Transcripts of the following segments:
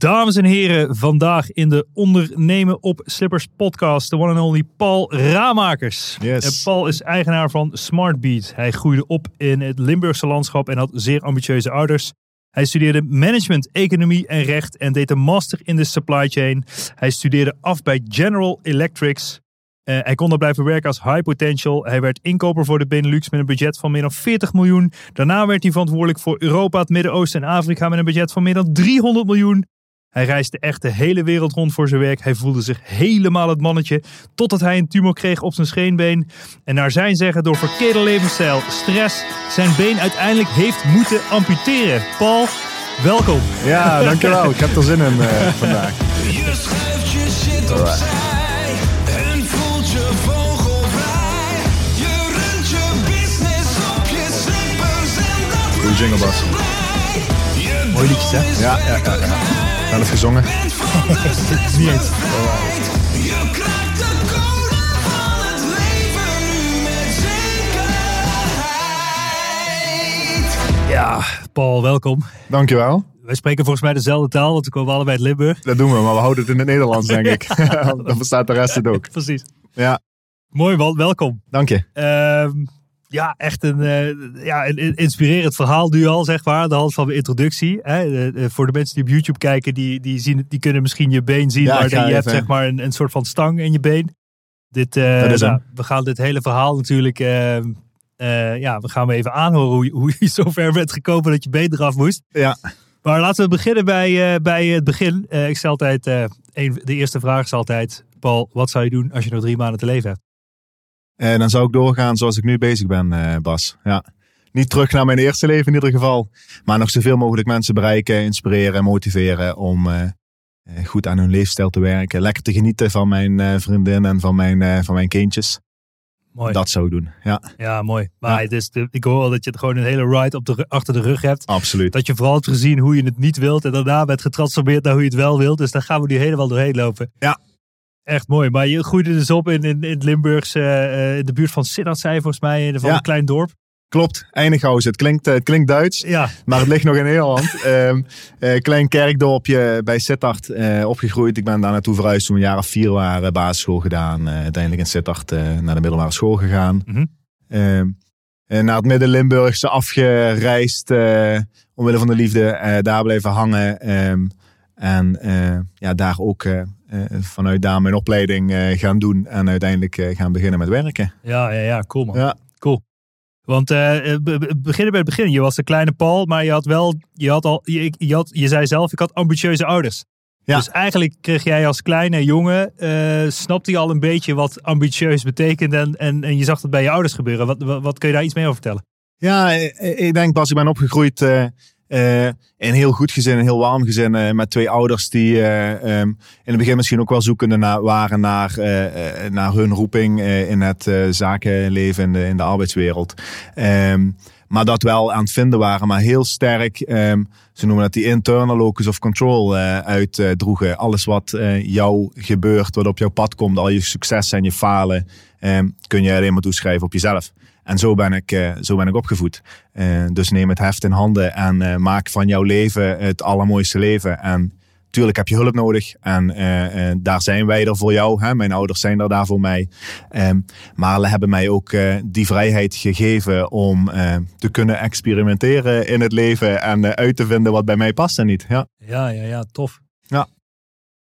Dames en heren, vandaag in de Ondernemen op Slippers podcast, de one and only Paul Ramakers. Yes. En Paul is eigenaar van Smartbeat. Hij groeide op in het Limburgse landschap en had zeer ambitieuze ouders. Hij studeerde management, economie en recht en deed een master in de supply chain. Hij studeerde af bij General Electrics. Eh, hij kon daar blijven werken als high potential. Hij werd inkoper voor de Benelux met een budget van meer dan 40 miljoen. Daarna werd hij verantwoordelijk voor Europa, het Midden-Oosten en Afrika met een budget van meer dan 300 miljoen. Hij reisde echt de hele wereld rond voor zijn werk. Hij voelde zich helemaal het mannetje. Totdat hij een tumor kreeg op zijn scheenbeen. En naar zijn zeggen door verkeerde levensstijl, stress, zijn been uiteindelijk heeft moeten amputeren. Paul, welkom. Ja, dankjewel. Ik heb er zin in eh, vandaag. Je schuift je shit opzij en voelt je vogelvrij. Je runt je business op je slippers en dat Goeie jingle, Bas. Mooi liedjes, hè? Ja, ja, ja. ja. Wel eens gezongen. bent van de Niet eens. Je krijgt de code van het leven nu met zekerheid. Ja, Paul, welkom. Dankjewel. Wij spreken volgens mij dezelfde taal, want we komen allebei uit Limburg. Dat doen we, maar we houden het in het Nederlands, denk ik. Dan verstaat de rest het ook. Precies. Ja, Mooi man, welkom. dank je. Ehm, ja, echt een, eh, ja, een inspirerend verhaal nu al, zeg maar. aan De hand van de introductie. Hè. Eh, eh, voor de mensen die op YouTube kijken, die, die, zien, die kunnen misschien je been zien. Ja, maar je hebt zeg maar een, een soort van stang in je been. Dit, nou, hem. we gaan dit hele verhaal natuurlijk... ja, we gaan we even aanhoren hoe je, hoe je zo ver bent gekomen dat je been eraf moest. Ja, Maar laten we beginnen bij, bij het begin. Ik stel altijd, een, de eerste vraag is altijd... Paul, wat zou je doen als je nog drie maanden te leven hebt? En dan zou ik doorgaan zoals ik nu bezig ben, eh, Bas. Ja. Niet terug naar mijn eerste leven in ieder geval. Maar nog zoveel mogelijk mensen bereiken, inspireren, motiveren om eh, eh, goed aan hun leefstijl te werken. Lekker te genieten van mijn eh, vriendin en van mijn, eh, van mijn kindjes. Mooi. Dat zou ik doen. Ja, Ja, mooi. Maar Ja. het is ik hoor al dat je het gewoon een hele ride op de, achter de rug hebt. absoluut. Dat je vooral hebt gezien hoe je het niet wilt. En daarna bent getransformeerd naar hoe je het wel wilt. Dus daar gaan we nu helemaal doorheen lopen. Ja. Echt mooi. Maar je groeide dus op in, in, in het Limburgse, eh, in de buurt van je volgens mij, van Ja. een klein dorp. Klopt, Einighausen. Het klinkt, eh, het klinkt Duits, Ja, maar het ligt nog in Nederland. Ehm eh, klein kerkdorpje bij Sittard eh, opgegroeid. Ik ben daar naartoe verhuisd toen we een jaar of vier waren. Basisschool gedaan. eh, uiteindelijk in Sittard eh, naar de middelbare school gegaan. Ehm, en naar het Midden-Limburgse afgereisd. eh omwille van de liefde. eh, daar blijven hangen. Ehm, en eh, ja, daar ook eh, eh, vanuit daar mijn opleiding eh, gaan doen. En uiteindelijk eh, gaan beginnen met werken. ja, ja, ja cool man. Ja. Cool. Want eh, eh, be- beginnen bij het begin. Je was de kleine Paul, maar je had wel, je had al, je, je, had, je zei zelf, ik had ambitieuze ouders. Ja. Dus eigenlijk kreeg jij als kleine jongen, eh, snapte je al een beetje wat ambitieus betekent en, en, en je zag dat bij je ouders gebeuren. Wat, wat, wat kun je daar iets meer over vertellen? Ja, ik denk Bas, ik ben opgegroeid eh, eh, in een heel goed gezin, een heel warm gezin. eh, met twee ouders die eh, ehm, in het begin misschien ook wel zoekende waren naar, eh, eh, naar hun roeping eh, in het eh, zakenleven, in de, in de arbeidswereld. Ehm, maar dat wel aan het vinden waren, maar heel sterk, ehm, ze noemen dat die internal locus of control eh uitdroegen. Alles wat eh, jou gebeurt, wat op jouw pad komt, al je succes en je falen, kun je alleen maar toeschrijven op jezelf. En zo ben ik, eh, zo ben ik opgevoed. Eh, dus neem het heft in handen en eh, maak van jouw leven het allermooiste leven. En tuurlijk heb je hulp nodig. En daar zijn wij er voor jou. Hè? Mijn ouders zijn er daar voor mij. Ehm, maar ze hebben mij ook die vrijheid gegeven om te kunnen experimenteren in het leven. En uit te vinden wat bij mij past en niet. Ja, Ja, ja, ja, tof. Ja.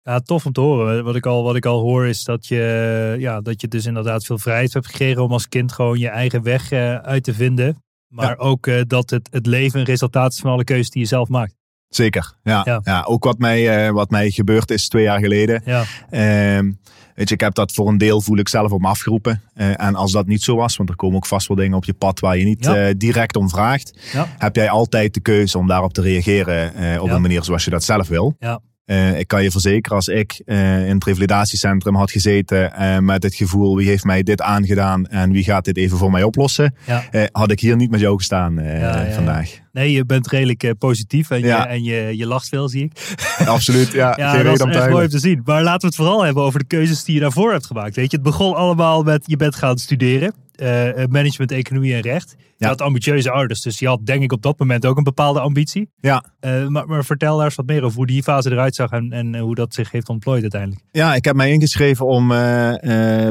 Ja, tof om te horen. Wat ik al, wat ik al hoor is dat je, ja, dat je dus inderdaad veel vrijheid hebt gekregen om als kind gewoon je eigen weg eh, uit te vinden. Maar Ja. ook eh, dat het, het leven een resultaat is van alle keuzes die je zelf maakt. zeker. Ja, Ja. ja. ook wat mij, eh, wat mij gebeurd is twee jaar geleden. Ja, Ehm, weet je, ik heb dat voor een deel voel ik zelf op me afgeroepen. En als dat niet zo was, want er komen ook vast wel dingen op je pad waar je niet Ja. direct om vraagt. Heb jij altijd de keuze om daarop te reageren op een manier zoals je dat zelf wil. Ja. Eh, ik kan je verzekeren, als ik eh, in het revalidatiecentrum had gezeten eh, met het gevoel wie heeft mij dit aangedaan en wie gaat dit even voor mij oplossen, ja. had ik hier niet met jou gestaan Ja, ja, ja. vandaag. Nee, je bent redelijk positief en, je, en je, je lacht veel, zie ik. Absoluut, ja. Ja, geen dat is mooi om te zien. Maar laten we het vooral hebben over de keuzes die je daarvoor hebt gemaakt. Weet je, het begon allemaal met je bent gaan studeren. Eh, eh, management, economie en recht. Je Ja. had ambitieuze ouders, dus je had denk ik op dat moment ook een bepaalde ambitie. Ja. Eh, maar, maar vertel daar eens wat meer over hoe die fase eruit zag en, en hoe dat zich heeft ontplooid uiteindelijk. Ja, ik heb mij ingeschreven om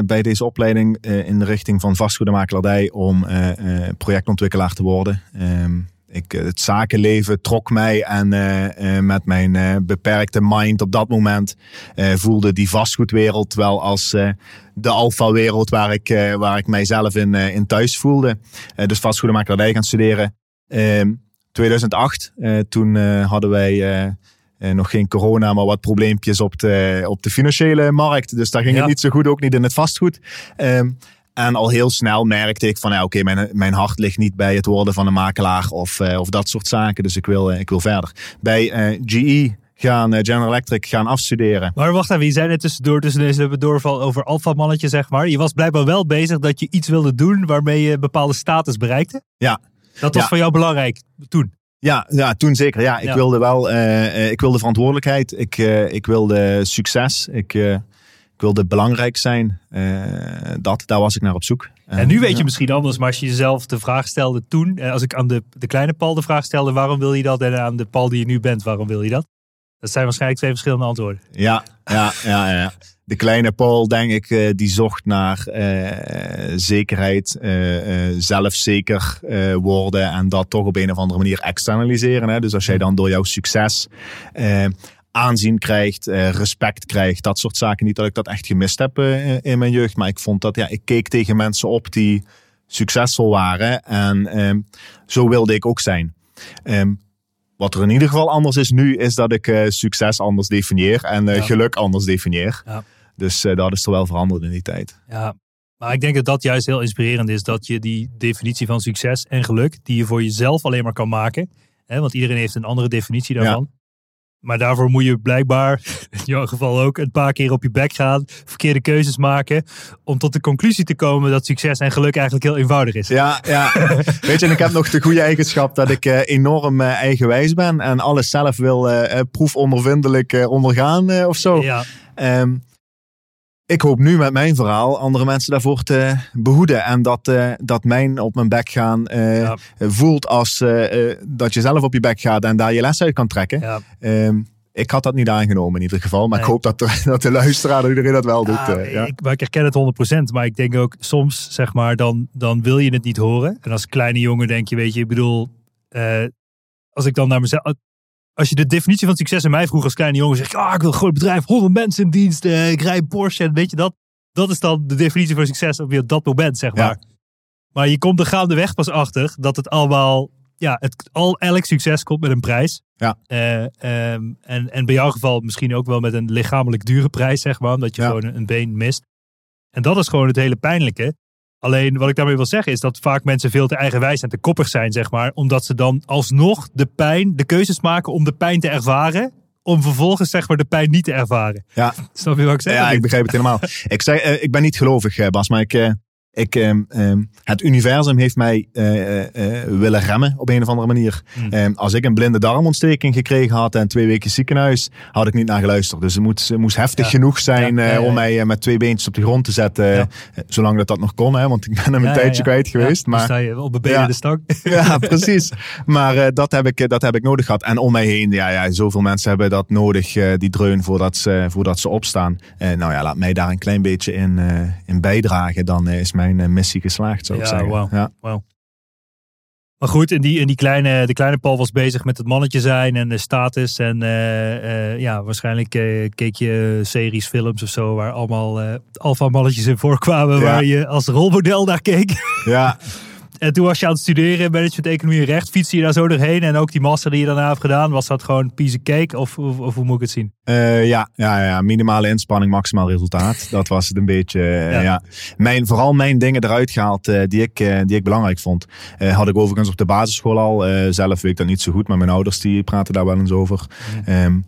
bij deze opleiding in de richting van vastgoedmakelaardij om projectontwikkelaar te worden. Ehm, ik, eh, het zakenleven trok mij en eh, eh, met mijn beperkte mind op dat moment voelde die vastgoedwereld wel als de alfa-wereld waar ik, waar ik mijzelf in, in thuis voelde. Dus vastgoedmakelaardij gaan studeren. Ehm 2008, eh, toen hadden wij nog geen corona, maar wat probleempjes op de, op de financiële markt. Dus daar ging Ja. het niet zo goed, ook niet in het vastgoed. En al heel snel merkte ik van, ja, oké, mijn, mijn hart ligt niet bij het worden van een makelaar of, eh, of dat soort zaken. Dus ik wil, eh, ik wil verder. Bij eh, GE gaan, General Electric gaan afstuderen. Maar wacht even, je zei net tussendoor, tussen deze doorval over alfamannetje zeg maar. Je was blijkbaar wel bezig dat je iets wilde doen waarmee je bepaalde status bereikte. Ja. Dat was Ja. voor jou belangrijk toen. Ja, ja toen zeker. Ja, ik Ja. wilde wel, ik wilde verantwoordelijkheid. Ik, ik wilde succes. Ik, ik wilde belangrijk zijn. Eh, dat, daar was ik naar op zoek. En nu weet je ja. misschien anders, maar als je jezelf de vraag stelde toen, eh, als ik aan de, de kleine Paul de vraag stelde, waarom wil je dat? En aan de Paul die je nu bent, waarom wil je dat? Dat zijn waarschijnlijk twee verschillende antwoorden. Ja, ja, ja, ja. De kleine Paul, denk ik, eh, die zocht naar zekerheid, eh, eh, zelfzeker worden en dat toch op een of andere manier externaliseren. Hè? Dus als jij dan door jouw succes aanzien krijgt, eh, respect krijgt, dat soort zaken. Niet dat ik dat echt gemist heb eh, in mijn jeugd, maar ik vond dat, ja, ik keek tegen mensen op die succesvol waren en ehm, zo wilde ik ook zijn. Ehm, wat er in ieder geval anders is nu, is dat ik eh, succes anders definieer en Ja. geluk anders definieer. Ja. Dus dat is er wel veranderd in die tijd. Ja, maar ik denk dat dat juist heel inspirerend is. Dat je die definitie van succes en geluk, die je voor jezelf alleen maar kan maken. Hè, want iedereen heeft een andere definitie daarvan. Maar daarvoor moet je blijkbaar, in jouw geval ook, een paar keer op je bek gaan. Verkeerde keuzes maken. Om tot de conclusie te komen dat succes en geluk eigenlijk heel eenvoudig is. Ja, ja. Weet je, en ik heb nog de goede eigenschap dat ik eh, enorm eh, eigenwijs ben en alles zelf wil eh, proefondervindelijk ondergaan of zo. Ja, Ehm, ik hoop nu met mijn verhaal andere mensen daarvoor te behoeden. En dat, eh, dat mijn op mijn bek gaan eh, Ja. voelt als eh, dat je zelf op je bek gaat en daar je les uit kan trekken. ja. Ehm, ik had dat niet aangenomen in ieder geval. Maar ik hoop dat de, dat de luisteraar, iedereen dat wel doet. Ja, ja. ik, maar ik herken het 100%. Maar ik denk ook soms, zeg maar, dan, dan wil je het niet horen. En als kleine jongen denk je, weet je, ik bedoel, als ik dan naar mezelf. Als je de definitie van succes aan mij vroeg als kleine jongen, zeg ik, ah, ik wil een groot bedrijf, 100 mensen in dienst, eh, ik rij een Porsche. En weet je dat? Dat is dan de definitie van succes op je- dat moment, zeg Ja. maar. Maar je komt er gaandeweg pas achter dat het allemaal, ja, het, al, elk succes komt met een prijs. Ja. Eh, ehm, en, en bij jouw geval misschien ook wel met een lichamelijk dure prijs, zeg maar, omdat je Ja. gewoon een, een been mist. En dat is gewoon het hele pijnlijke. Alleen wat ik daarmee wil zeggen is dat vaak mensen veel te eigenwijs en te koppig zijn, zeg maar. Omdat ze dan alsnog de pijn, de keuzes maken om de pijn te ervaren. Om vervolgens zeg maar de pijn niet te ervaren. Ja. Snap je wat ik zeg? Ja, ik begrijp het helemaal. ik, zei, eh, ik ben niet gelovig, eh, Bas, maar ik, eh, ik, ehm, ehm, het universum heeft mij eh, eh, eh, willen remmen op een of andere manier. Hmm. Ehm, als ik een blinde darmontsteking gekregen had en twee weken ziekenhuis, had ik niet naar geluisterd. Dus het moest, het moest heftig Ja. genoeg zijn Ja, ja, ja, om mij met twee beentjes op de grond te zetten. Zolang dat dat nog kon, hè, want ik ben hem een tijdje kwijt geweest. maar sta je op een benen de stang. ja, precies. Maar dat, heb ik, dat heb ik nodig gehad. En om mij heen, ja, ja, zoveel mensen hebben dat nodig, die dreun, voordat ze, voordat ze opstaan. Nou ja, laat mij daar een klein beetje in, in bijdragen. Dan is mijn eh, missie geslaagd, zou ik Ja, zeggen. Ja. Maar goed, in die, in die kleine, de kleine Paul was bezig met het mannetje zijn en de status. En eh, eh, ja, waarschijnlijk keek je series, films of zo, waar allemaal alfa mannetjes in voorkwamen. Ja. Waar je als rolmodel naar keek. ja, En toen was je aan het studeren, management, economie en recht. Fietste je daar zo doorheen? En ook die master die je daarna hebt gedaan, was dat gewoon piece of cake? Of, of, of hoe moet ik het zien? Eh, ja, ja, ja, minimale inspanning, maximaal resultaat. Dat was het een beetje. eh, Ja. ja. Mijn, vooral mijn dingen eruit gehaald eh, die, ik, die ik belangrijk vond. Had ik overigens op de basisschool al. Zelf weet ik dat niet zo goed, maar mijn ouders die praten daar wel eens over. Ehm,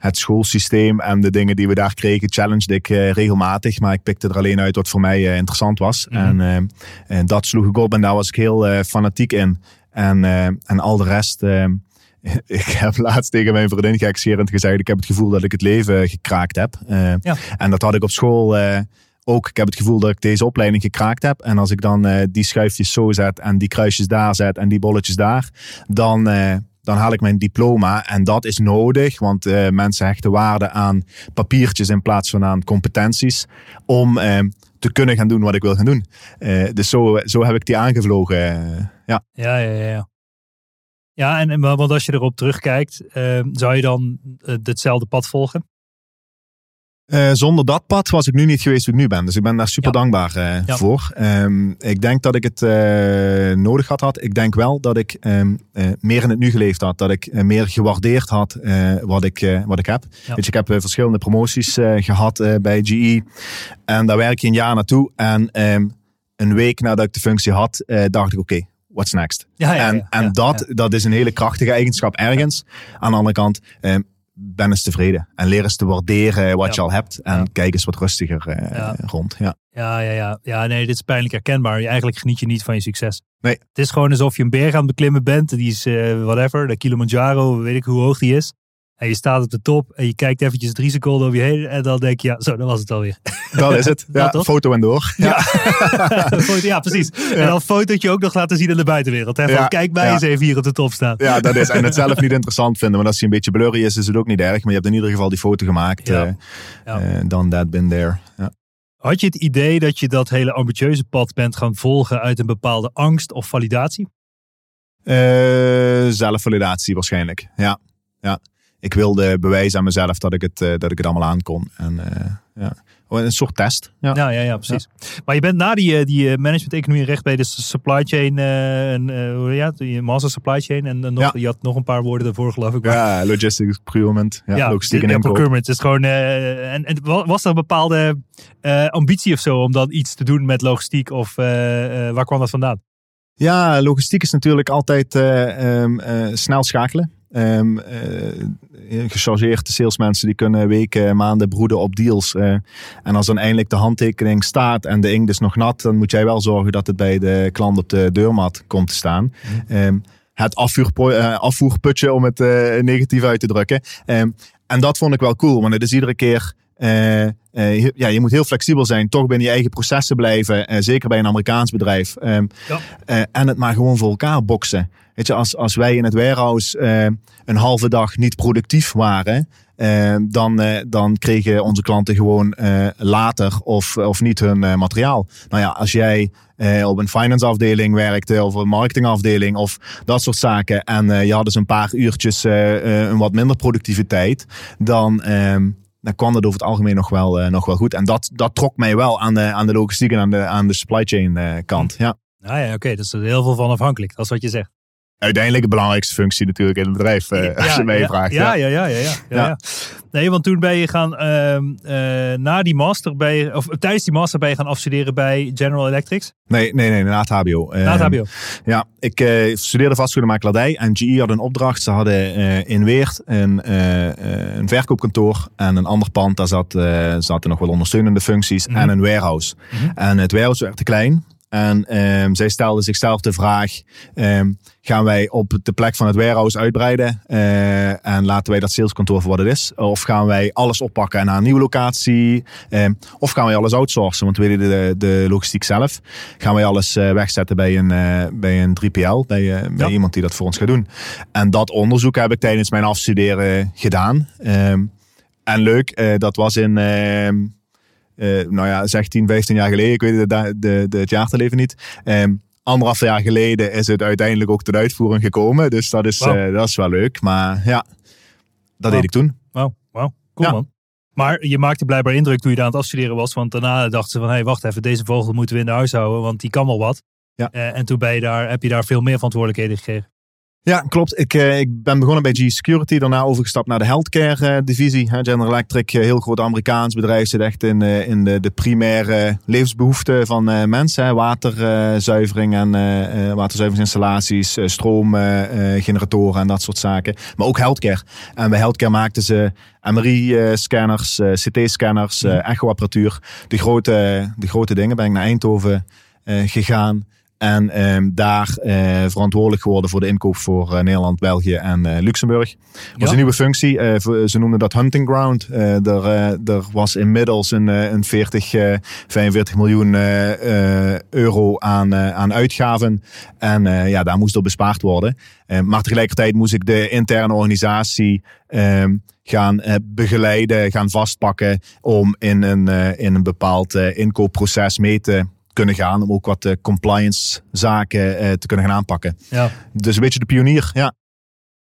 het schoolsysteem en de dingen die we daar kregen, challenged ik eh, regelmatig. Maar ik pikte er alleen uit wat voor mij eh, interessant was. Mhm. En, ehm, en dat sloeg ik op en daar was ik heel eh, fanatiek in. En, eh, en al de rest. ik heb laatst tegen mijn vriendin gekscherend gezegd: ik heb het gevoel dat ik het leven gekraakt heb. Eh, Ja. En dat had ik op school eh, ook. Ik heb het gevoel dat ik deze opleiding gekraakt heb. En als ik dan eh, die schuifjes zo zet en die kruisjes daar zet en die bolletjes daar, dan, eh, dan haal ik mijn diploma. En dat is nodig, want eh, mensen hechten waarde aan papiertjes in plaats van aan competenties. Om eh, te kunnen gaan doen wat ik wil gaan doen. Eh, dus zo, zo heb ik die aangevlogen. ja. Ja, ja, ja. ja. En, want als je erop terugkijkt, zou je dan hetzelfde pad volgen? Eh, zonder dat pad was ik nu niet geweest wie ik nu ben. Dus ik ben daar super Ja. dankbaar eh, Ja. voor. Ehm, ik denk dat ik het eh, nodig had, had. Ik denk wel dat ik ehm, eh, meer in het nu geleefd had. Dat ik meer gewaardeerd had wat, ik, wat ik heb. Ja. Weet je, ik heb verschillende promoties eh, gehad eh, bij GE. En daar werk je een jaar naartoe. En ehm, een week nadat ik de functie had, dacht ik oké. What's next? Ja, ja, en en dat, dat is een hele krachtige eigenschap ergens. Aan de andere kant, ben eens tevreden. En leer eens te waarderen wat Ja. je al hebt. En Ja. kijk eens wat rustiger eh, Ja. rond. Ja. Ja, ja, ja. Ja, nee, dit is pijnlijk herkenbaar. Je- Eigenlijk geniet je niet van je succes. Nee. Het is gewoon alsof je een berg aan het beklimmen bent. Die is, eh, whatever, de Kilimanjaro, weet ik hoe hoog die is. En je staat op de top en je kijkt eventjes drie seconden om je heen. En dan denk je, ja, zo, dat was het alweer. Dat is het. Ja, foto en door. Ja. ja, precies. En dan fotootje ook nog laten zien aan de buitenwereld. Hè? Van, Ja, kijk mij ja. eens even hier op de top staan. Ja, dat is. En het zelf niet interessant vinden. Maar als hij een beetje blurry is, is het ook niet erg. Maar je hebt in ieder geval die foto gemaakt. Ja. eh, Ja. eh, Dan that, been there. Ja. Had je het idee dat je dat hele ambitieuze pad bent gaan volgen uit een bepaalde angst of validatie? Eh, zelfvalidatie waarschijnlijk. Ja. ja. Ik wilde bewijzen aan mezelf dat ik het, eh, dat ik het allemaal aan kon. En eh, ja. Oh, Een soort test. Ja. Ja, ja, ja, precies. Maar je bent na die, eh, die management economie recht bij de supply chain, eh, en, eh, hoe ja, die master supply chain en nog, Ja. je had nog een paar woorden daarvoor geloof ik. maar- Ja, logistics, procurement, ja, logistiek en procurement. Het is gewoon, en, en wa- was er een bepaalde eh, ambitie of zo om dan iets te doen met logistiek of eh, eh, waar kwam dat vandaan? Ja, logistiek is natuurlijk altijd eh, ehm, eh, snel schakelen. Eh, gechargeerde salesmensen die kunnen weken, maanden broeden op deals. eh. en als dan eindelijk de handtekening staat en de inkt is nog nat, dan moet jij wel zorgen dat het bij de klant op de deurmat komt te staan. Ehm, het afvoerpo- afvoerputje, om het negatief uit te drukken. Ehm, en dat vond ik wel cool, want het is iedere keer. Eh, eh, ja, je moet heel flexibel zijn, toch binnen je eigen processen blijven. eh, zeker bij een Amerikaans bedrijf. Ehm, Ja. en het maar gewoon voor elkaar boksen. Weet je, als, als wij in het warehouse eh, een halve dag niet productief waren, dan, dan kregen onze klanten gewoon later of, of niet hun materiaal. Nou ja, als jij op een finance afdeling werkte of een marketingafdeling of dat soort zaken en je had dus een paar uurtjes een wat minder productiviteit, dan, ehm, dan kwam dat over het algemeen nog wel, eh, nog wel goed. En dat, dat trok mij wel aan de, aan de logistiek en aan de, aan de supply chain eh, kant. Ja. Nou ja, oké, dat is er heel veel van afhankelijk. Dat is wat je zegt. Uiteindelijk de belangrijkste functie natuurlijk in het bedrijf, eh, als je mij ja, vraagt. Ja, ja, ja, ja, ja. Nee, want toen ben je gaan, ehm, eh, na die master, ben je, of tijdens die master ben je gaan afstuderen bij General Electrics. Nee, nee, nee, na het HBO. Na het Ehm, HBO. Ja, ik eh, studeerde vastgoedmakelaardij en GE had een opdracht. Ze hadden in Weert een, een verkoopkantoor en een ander pand. Daar zat, zaten nog wel ondersteunende functies Mhm. en een warehouse. Mhm. En het warehouse werd te klein. En ehm, zij stelden zichzelf de vraag: ehm, gaan wij op de plek van het warehouse uitbreiden eh, en laten wij dat saleskantoor voor wat het is? Of gaan wij alles oppakken en naar een nieuwe locatie? Ehm, of gaan wij alles outsourcen? Want we weten de, de logistiek zelf. Gaan wij alles eh, wegzetten bij een, eh, bij een 3PL, bij, bij iemand die dat voor ons gaat doen? En dat onderzoek heb ik tijdens mijn afstuderen gedaan. Ehm, en leuk, eh, dat was in. Eh, nou ja, zeg 10, 15 jaar geleden. Ik weet de, de, de, de- het jaartal even niet. Ehm, anderhalf jaar geleden is het uiteindelijk ook tot uitvoering gekomen. Dus dat is, eh, dat is wel leuk. Maar ja, dat deed ik toen. Wauw, wauw. Cool Ja. man. Maar je maakte blijkbaar indruk toen je daar aan het afstuderen was. Want daarna dachten ze van, hé, hey, wacht even, deze vogel moeten we in de huis houden, want die kan wel wat. Ja. Eh, en toen ben je daar, heb je daar veel meer verantwoordelijkheden gekregen. Ja, klopt. Ik, eh, ik ben begonnen bij G-Security, daarna overgestapt naar de healthcare eh, divisie. General Electric, eh, heel groot Amerikaans bedrijf, zit echt in, in de, de primaire levensbehoeften van mensen. Waterzuivering en waterzuiveringsinstallaties, stroomgeneratoren en dat soort zaken. Maar ook healthcare. En bij healthcare maakten ze MRI-scanners, CT-scanners, echoapparatuur. De grote, de grote dingen ben ik naar Eindhoven gegaan. En ehm, daar eh, verantwoordelijk geworden voor de inkoop voor eh, Nederland, België en eh, Luxemburg. Dat was Ja. een nieuwe functie. ze noemden dat hunting ground. Er, er was inmiddels een, een 40, eh, 45 miljoen euro aan, aan uitgaven. En ja, daar moest op bespaard worden. Maar tegelijkertijd moest ik de interne organisatie ehm, gaan begeleiden, gaan vastpakken. Om in een, in een bepaald inkoopproces mee te kunnen gaan. Om ook wat eh, compliance zaken eh, te kunnen gaan aanpakken. Ja. Dus een beetje de pionier, ja.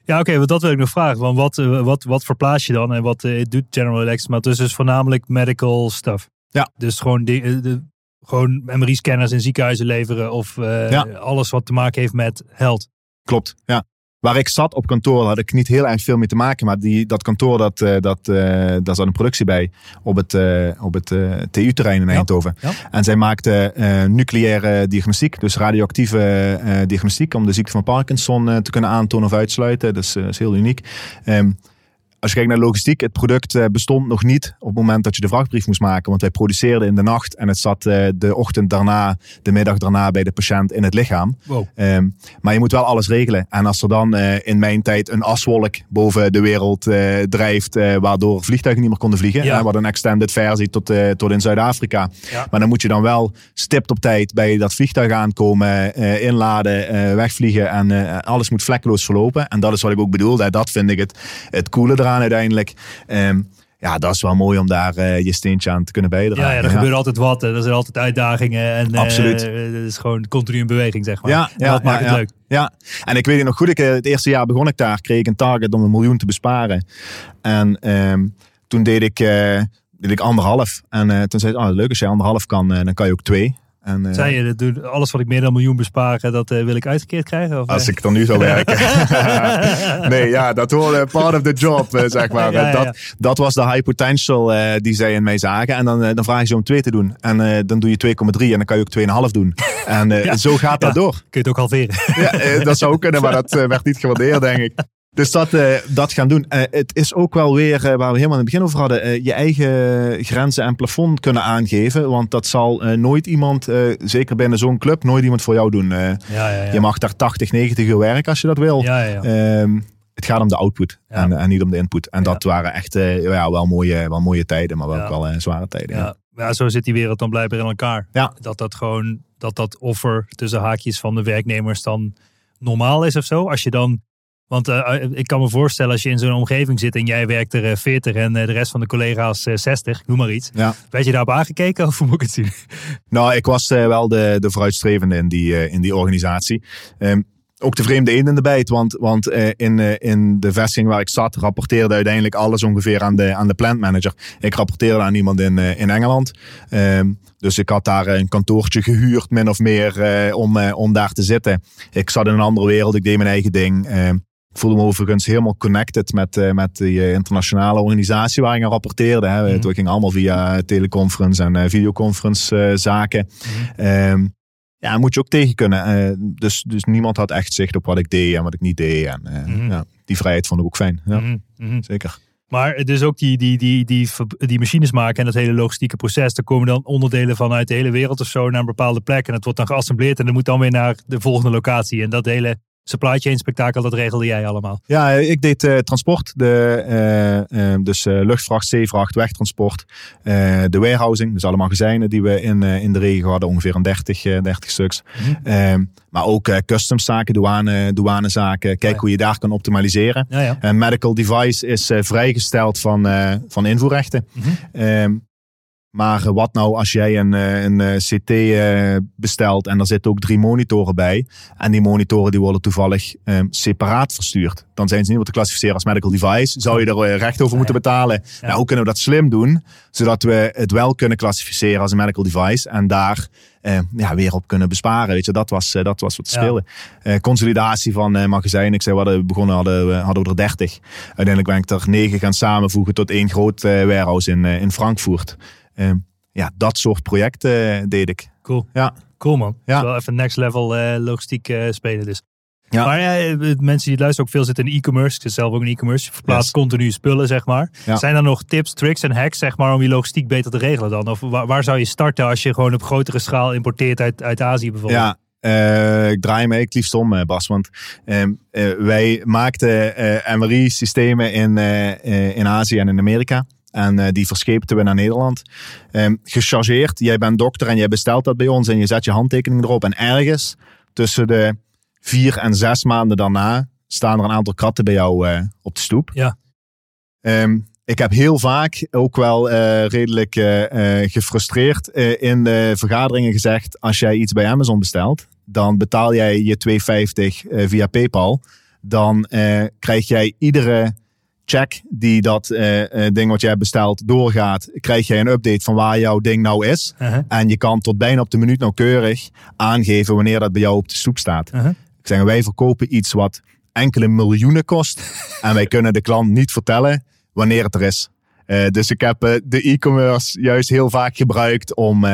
Ja, oké, want dat wil ik nog vragen. Want wat, eh, wat, wat verplaats je dan en wat doet General Electric? Maar het is dus voornamelijk medical stuff. Ja. Dus gewoon, eh, de, gewoon MRI-scanners in ziekenhuizen leveren of Ja. alles wat te maken heeft met health. Klopt, ja. Waar ik zat op kantoor had ik niet heel erg veel mee te maken. Maar die, dat kantoor, dat, eh, dat, eh, daar zat een productie bij op het, eh, op het TU-terrein in Eindhoven. ja. En zij maakten eh, nucleaire diagnostiek, dus radioactieve diagnostiek, om de ziekte van Parkinson te kunnen aantonen of uitsluiten. Dus dat is heel uniek. Ehm, als je kijkt naar logistiek, het product eh, bestond nog niet op het moment dat je de vrachtbrief moest maken. Want wij produceerden in de nacht en het zat eh, de ochtend daarna, de middag daarna bij de patiënt in het lichaam. Wow. Ehm, maar je moet wel alles regelen. En als er dan eh, in mijn tijd een aswolk boven de wereld drijft, waardoor vliegtuigen niet meer konden vliegen. Ja. wat een extended versie tot, tot in Zuid-Afrika. Ja. Maar dan moet je dan wel stipt op tijd bij dat vliegtuig aankomen, inladen, wegvliegen en alles moet vlekkeloos verlopen. En dat is wat ik ook bedoelde. Dat vind ik het, het coole eraan uiteindelijk. Ehm, ja, dat is wel mooi om daar eh, je steentje aan te kunnen bijdragen. Ja, ja, er gebeurt altijd wat. Er zijn altijd uitdagingen. En, eh, Absoluut. het is gewoon continu in beweging, zeg maar. Ja, ja, dat maakt ja, het leuk. Ja, en ik weet het nog goed. Ik, eh, het eerste jaar begon ik daar. Kreeg ik een target om een miljoen te besparen. En ehm, toen deed ik, deed ik anderhalf. En toen zei ik, oh, leuk als jij anderhalf kan, dan kan je ook twee. En, eh, Zei je, dat doe- alles wat ik meer dan een miljoen bespaar, dat eh, wil ik uitgekeerd krijgen? Of, Als ik dan nu zou werken. nee, ja, dat hoorde part of the job, eh, zeg maar. Ja, ja, ja. Dat, dat was de high potential die zij in mij zagen. En dan, dan vragen ze om twee te doen. En dan doe je 2,3 en dan kan je ook 2,5 doen. En Ja. zo gaat dat door. Kun je het ook halveren? Ja, dat zou ook kunnen, maar dat werd niet gewaardeerd, denk ik. Dus dat, eh, dat gaan doen. Eh, het is ook wel weer, eh, waar we helemaal in het begin over hadden, je eigen grenzen en plafond kunnen aangeven. Want dat zal nooit iemand, zeker binnen zo'n club, nooit iemand voor jou doen. Ja, ja, ja. Je mag daar 80, 90 uur werken als je dat wil. Ehm, het gaat om de output en, en niet om de input. En dat waren echt ja, wel, mooie, wel mooie tijden, maar wel ook wel zware tijden. Ja. Ja, ja, zo zit die wereld dan blijkbaar in elkaar. Ja. Dat dat gewoon, dat dat offer tussen haakjes van de werknemers dan normaal is of zo. Als je dan, want eh, ik kan me voorstellen als je in zo'n omgeving zit en jij werkt er eh, 40 en eh, de rest van de collega's eh, 60, noem maar iets. Ja. Werd je daarop aangekeken of hoe moet ik het zien? Nou, ik was eh, wel de, de vooruitstrevende in die, eh, in die organisatie. Ehm, ook de vreemde eend in de bijt. Want, want eh, in, eh, in de vestiging waar ik zat, rapporteerde uiteindelijk alles ongeveer aan de, aan de plant manager. Ik rapporteerde aan iemand in, eh, in Engeland. Ehm, dus ik had daar een kantoortje gehuurd, min of meer, eh, om, eh, om daar te zitten. Ik zat in een andere wereld, ik deed mijn eigen ding. Ehm, ik voelde me overigens helemaal connected met, eh, met die eh, internationale organisatie waar ik aan rapporteerde. Hè. Mhm. Het ging allemaal via teleconference en eh, videoconference eh, zaken. Mhm. Ehm, ja, moet je ook tegen kunnen. Eh, dus, dus niemand had echt zicht op wat ik deed en wat ik niet deed. En, eh, Mhm. ja, die vrijheid vond ik ook fijn. Ja, zeker. Maar dus ook die, die, die, die, die machines maken en dat hele logistieke proces. Daar komen dan onderdelen vanuit de hele wereld of zo naar een bepaalde plek. En dat wordt dan geassembleerd en dat moet dan weer naar de volgende locatie. En dat hele supply chain spektakel, dat regelde jij allemaal. Ja, ik deed eh, transport. De, eh, eh, dus eh, luchtvracht, zeevracht, wegtransport. de warehousing, dus alle magazijnen die we in, in de regio hadden. Ongeveer een 30, eh, 30 stuks. Mhm. Ehm, maar ook customszaken, douane, douanezaken. Kijken ja. hoe je daar kan optimaliseren. Ja, medical device is vrijgesteld van, van invoerrechten. Ehm, maar wat nou als jij een, eh, een eh, CT eh, bestelt en er zitten ook drie monitoren bij. En die monitoren die worden toevallig ehm, separaat verstuurd. Dan zijn ze niet meer te klassificeren als medical device. Zou je er recht over moeten betalen? Nou, hoe kunnen we dat slim doen? Zodat we het wel kunnen klassificeren als een medical device. En daar ja, weer op kunnen besparen. Weet je, dat was, dat was wat Ja. speelde. Eh, consolidatie van magazijnen. Ik zei, we hadden begonnen, hadden, hadden we er 30. Uiteindelijk ben ik er negen gaan samenvoegen tot één groot eh, warehouse in, in Frankfurt. Ehm, ja, dat soort projecten eh, deed ik. Cool. Ja. Cool man. Ja. Wel even next level eh, logistiek eh, spelen dus. Ja. Maar ja, mensen die het luisteren ook veel zitten in e-commerce. Ik zit zelf ook in e-commerce. Je verplaatst Yes. continu spullen, zeg maar. Ja. Zijn er nog tips, tricks en hacks, zeg maar, om je logistiek beter te regelen dan? Of waar, waar zou je starten als je gewoon op grotere schaal importeert uit, uit Azië bijvoorbeeld? Ja, ik draai me het liefst om, Bas. Want ehm, eh, wij maakten MRI-systemen in, in Azië en in Amerika. En eh, die verscheepten we naar Nederland. Ehm, gechargeerd, jij bent dokter en jij bestelt dat bij ons en je zet je handtekening erop. En ergens tussen de vier en zes maanden daarna staan er een aantal kratten bij jou eh, op de stoep. Ja. Ehm, ik heb heel vaak ook wel eh, redelijk gefrustreerd in de vergaderingen gezegd: als jij iets bij Amazon bestelt, dan betaal jij je 2,50 eh, via PayPal. Dan krijg jij iedere check die dat eh, eh, ding wat jij hebt besteld doorgaat, krijg jij een update van waar jouw ding nou is. Uh-huh. En je kan tot bijna op de minuut nauwkeurig aangeven wanneer dat bij jou op de stoep staat. Uh-huh. Ik zeg, wij verkopen iets wat enkele miljoenen kost. en wij kunnen de klant niet vertellen wanneer het er is. Eh, dus ik heb de e-commerce juist heel vaak gebruikt om,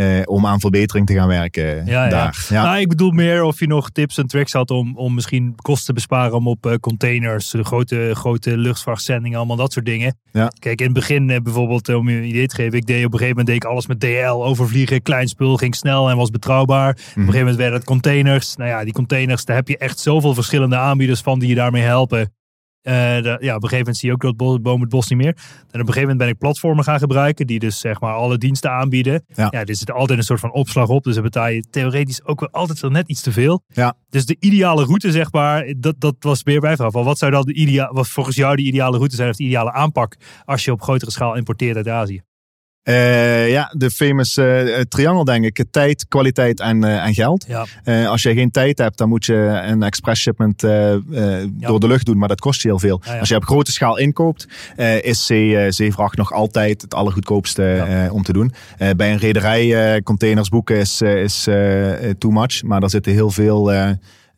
eh, eh, om aan verbetering te gaan werken Ja, ja. daar. Ja. Nou, ik bedoel meer of je nog tips en tricks had om, om misschien kosten te besparen om op eh, containers, de grote, grote luchtvachtzendingen, allemaal dat soort dingen. Ja. Kijk, in het begin eh, bijvoorbeeld, eh, om je een idee te geven, ik deed op een gegeven moment deed ik alles met DL, overvliegen, klein spul, ging snel en was betrouwbaar. Op een gegeven moment werden het containers. Nou ja, die containers, daar heb je echt zoveel verschillende aanbieders van die je daarmee helpen. Eh, de- ja, op een gegeven moment zie je ook dat bo- boom het bos niet meer. En op een gegeven moment ben ik platformen gaan gebruiken die dus zeg maar alle diensten aanbieden. Ja. Ja, er zit altijd een soort van opslag op, dus dan betaal je theoretisch ook wel altijd wel net iets te veel. Ja. Dus de ideale route, zeg maar, dat, dat was meer bij vraag van wat zou dan de ideale, wat volgens jou de ideale route zijn of de ideale aanpak als je op grotere schaal importeert uit Azië? Eh, ja, de famous eh, triangle denk ik. Tijd, kwaliteit en, eh, en geld. Ja, Eh, als je geen tijd hebt, dan moet je een express shipment eh, eh, door de lucht doen. Maar dat kost je heel veel. Ja. Als je op grote schaal inkoopt, eh, is eh, zeevracht nog altijd het allergoedkoopste eh, om te doen. Eh, bij een rederij eh, containers boeken is, eh, is eh, eh, too much. Maar daar zitten heel veel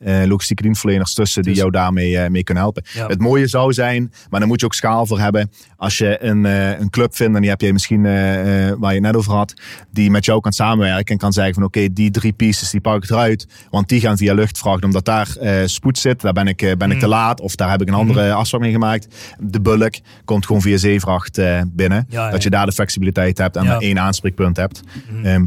eh, eh, logistieke dienstverleners tussen die Dus- jou daarmee eh, mee kunnen helpen. Ja. Het mooie zou zijn, maar daar moet je ook schaal voor hebben. Als je een, eh, een club vindt, en die heb je misschien waar je het net over had, die met jou kan samenwerken en kan zeggen van oké, die drie pieces die pak ik eruit, want die gaan via luchtvracht omdat daar spoed zit. Daar ben ik, ben ik te laat of daar heb ik een andere afspraak mee gemaakt. De bulk komt gewoon via zeevracht binnen. Ja, ja, dat je daar de flexibiliteit hebt en één aanspreekpunt hebt. Mhm. Ehm,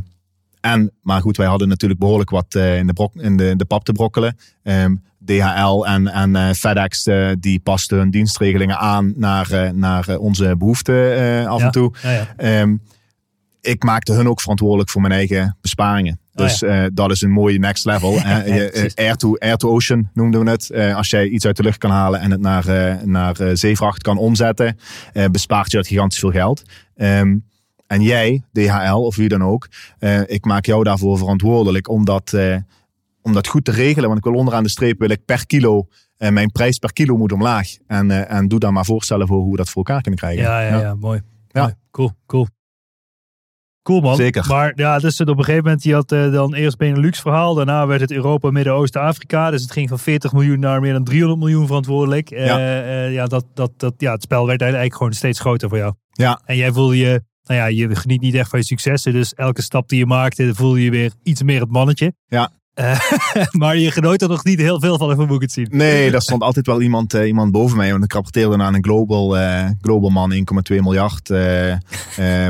en, maar goed, wij hadden natuurlijk behoorlijk wat eh, in, de brok, in, de, in de pap te brokkelen. Ehm, DHL en, en eh, FedEx eh, die pasten hun dienstregelingen aan naar, naar onze behoeften eh, af Ja. en toe. ja, ja. Ehm, ik maakte hun ook verantwoordelijk voor mijn eigen besparingen. Oh, Dus dat is een mooie next level. Ja, air, to, air to ocean noemden we het. Als jij iets uit de lucht kan halen en het naar, naar zeevracht kan omzetten, bespaart je dat gigantisch veel geld. Ehm, en jij, DHL of wie dan ook, eh, ik maak jou daarvoor verantwoordelijk om dat, eh, om dat goed te regelen, want ik wil onderaan de streep wil ik per kilo, eh, mijn prijs per kilo moet omlaag. En, en doe dan maar voorstellen voor hoe we dat voor elkaar kunnen krijgen. Ja, ja, ja, mooi. Ja. Mooi. Cool, cool. Cool man. Zeker. Maar ja, dus op een gegeven moment, je had dan eerst Benelux verhaal. Daarna werd het Europa, Midden-Oosten, Afrika. Dus het ging van 40 miljoen naar meer dan 300 miljoen verantwoordelijk. Ja. ja, dat, dat, dat, ja, het spel werd eigenlijk gewoon steeds groter voor jou. Ja. En jij voelde je, nou ja, je geniet niet echt van je successen. Dus elke stap die je maakte, voelde je weer iets meer het mannetje. Ja. Eh, maar je genoot er nog niet heel veel van, even moet ik het zien. Nee, daar stond altijd wel iemand, eh, iemand boven mij. Want ik rapporteerde aan een global, eh, global man, 1,2 miljard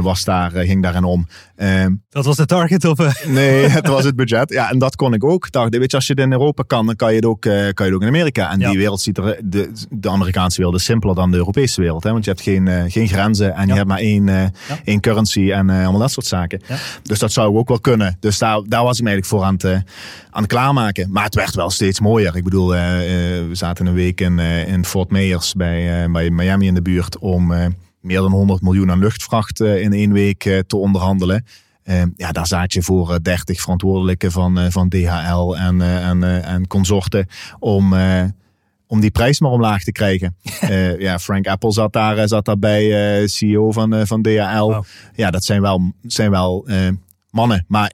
was daar, ging daarin om. Ehm, Dat was de target of... nee, het was het budget. Ja, en dat kon ik ook. Dacht, weet je, als je het in Europa kan, dan kan je het ook, kan je het ook in Amerika. En Ja. die wereld ziet er, de, de Amerikaanse wereld is simpeler dan de Europese wereld. Hè? Want je hebt geen, geen grenzen en Ja. je hebt maar één, één currency en allemaal dat soort zaken. Dus dat zou ook wel kunnen. Dus daar, daar was ik me eigenlijk voor aan het, aan het klaarmaken. Maar het werd wel steeds mooier. Ik bedoel, eh, eh, we zaten een week in, eh, in Fort Myers bij, bij Miami in de buurt om meer dan 100 miljoen aan luchtvracht in één week te onderhandelen. Ja, daar zat je voor eh, 30 verantwoordelijken van, van DHL en, en, en consorten om, om die prijs maar omlaag te krijgen. Ja, Frank Apple zat daar, zat daar bij, CEO van, van DHL. Ja, dat zijn wel, zijn wel mannen. Maar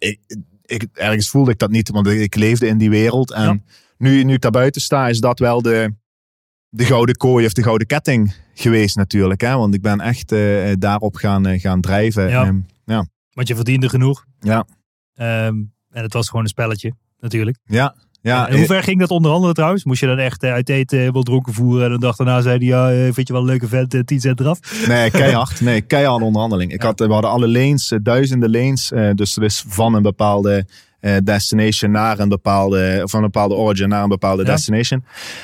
ik, ergens voelde ik dat niet, want ik leefde in die wereld. En Ja. nu, nu ik daar buiten sta, is dat wel de, de gouden kooi of de gouden ketting geweest natuurlijk. Hè? Want ik ben echt eh, daarop gaan, eh, gaan drijven. Ja. Ehm, ja. Want je verdiende genoeg. Ja. Ehm, en het was gewoon een spelletje, natuurlijk. Ja, ja, en hoe ver ging dat onderhandelen trouwens? Moest je dan echt eh, uit eten helemaal dronken voeren en de dag daarna zei hij, ja, eh, vind je wel een leuke vent, eh, 10 cent eraf? Nee, keihard. Nee, keihard onderhandeling. Ik had, we hadden alle lanes, eh, duizenden lanes. eh, dus dat is van een bepaalde eh, destination naar een bepaalde, of van een bepaalde origin naar een bepaalde Ja. destination.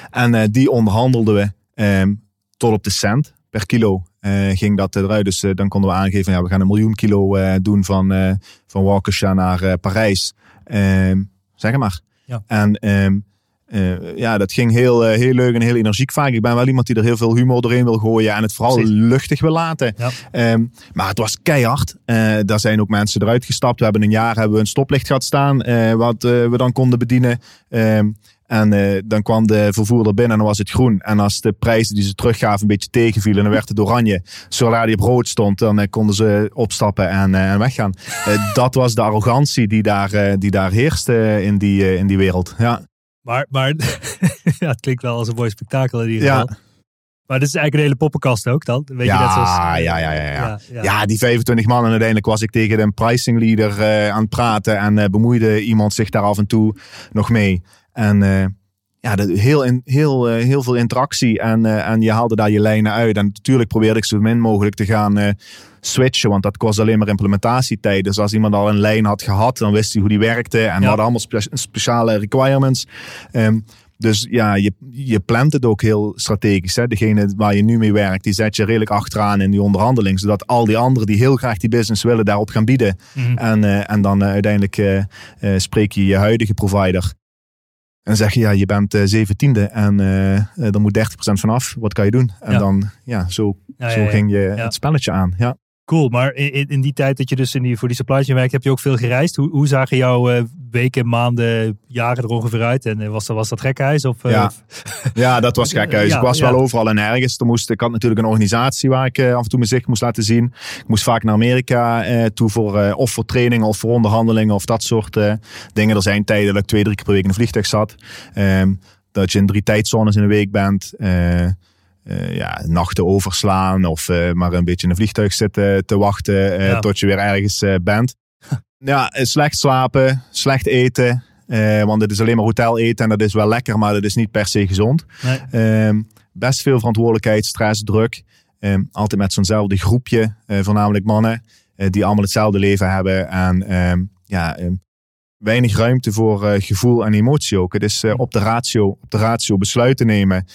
En eh, die onderhandelden we ehm, tot op de cent per kilo. eh, ging dat eruit. Dus eh, dan konden we aangeven, ja, we gaan een miljoen kilo eh, doen van, eh van Waukesha naar eh, Parijs. Ehm, zeg maar. Ja. En ehm, eh, ja, dat ging heel, eh, heel leuk en heel energiek vaak. Ik ben wel iemand die er heel veel humor doorheen wil gooien en het vooral Precies. luchtig wil laten. Ja. Ehm, maar het was keihard. Eh, daar zijn ook mensen eruit gestapt. We hebben een jaar hebben we een stoplicht gehad staan, wat we dan konden bedienen. Ehm, en eh, dan kwam de vervoerder binnen en dan was het groen. En als de prijzen die ze teruggaven een beetje tegenvielen, dan werd het oranje. Zodra die op rood stond, dan eh, konden ze opstappen en, eh, en weggaan. Dat was de arrogantie die daar, die daar heerste in die, in die wereld. Ja, Maar, maar ja, het klinkt wel als een mooi spektakel in ieder Ja. geval. Maar dit is eigenlijk een hele poppenkast ook dan? Weet je, Ja, net zoals, ja, ja, ja, ja. ja, ja. Ja, die 25 man. En uiteindelijk was ik tegen een pricing leader aan het praten. En bemoeide iemand zich daar af en toe nog mee. En eh, ja, heel, in, heel, eh, heel veel interactie. En, eh, en je haalde daar je lijnen uit. En natuurlijk probeerde ik zo min mogelijk te gaan switchen. Want dat kost alleen maar implementatietijd. Dus als iemand al een lijn had gehad, dan wist hij hoe die werkte. En we hadden allemaal spe- speciale requirements. Ehm, dus ja, je, je plant het ook heel strategisch. Hè? Degene waar je nu mee werkt, die zet je redelijk achteraan in die onderhandeling. Zodat al die anderen die heel graag die business willen, daarop gaan bieden. Mhm. En, en dan uiteindelijk spreek je je huidige provider. En zeg je, ja, je bent eh, zeventiende en eh eh, er moet 30% vanaf. Wat kan je doen? En Ja. dan, ja, zo, Ja, zo ging je het spelletje aan. Ja. Cool, maar in, in- die tijd dat je dus in die, voor die supply chain werkt, heb je ook veel gereisd. Hoe, hoe zagen jouw eh, weken, maanden, jaren er ongeveer uit? En eh, was dat, was dat gekhuis? Of, eh, Ja. Ja, dat was gek. huis. Ja, ik was ja. wel overal en ergens. Er moest, ik had natuurlijk een organisatie waar ik af en toe mijn zicht moest laten zien. Ik moest vaak naar Amerika eh, toe voor eh, of voor trainingen of voor onderhandelingen of dat soort eh, dingen. Er zijn tijden dat ik twee, drie keer per week in een vliegtuig zat. Ehm, dat je in drie tijdzones in een week bent. Eh, eh, ja, nachten overslaan of eh, maar een beetje in een vliegtuig zitten te wachten eh, Ja. tot je weer ergens eh, bent. Ja, eh, slecht slapen, slecht eten. eh, want het is alleen maar hotel eten en dat is wel lekker, maar dat is niet per se gezond. Nee. Ehm, best veel verantwoordelijkheid, stress, druk. Ehm, altijd met zo'nzelfde groepje, eh, voornamelijk mannen, eh, die allemaal hetzelfde leven hebben. En ehm, ja, weinig ruimte voor eh, gevoel en emotie ook. Het is eh, op, de ratio, op de ratio besluiten nemen.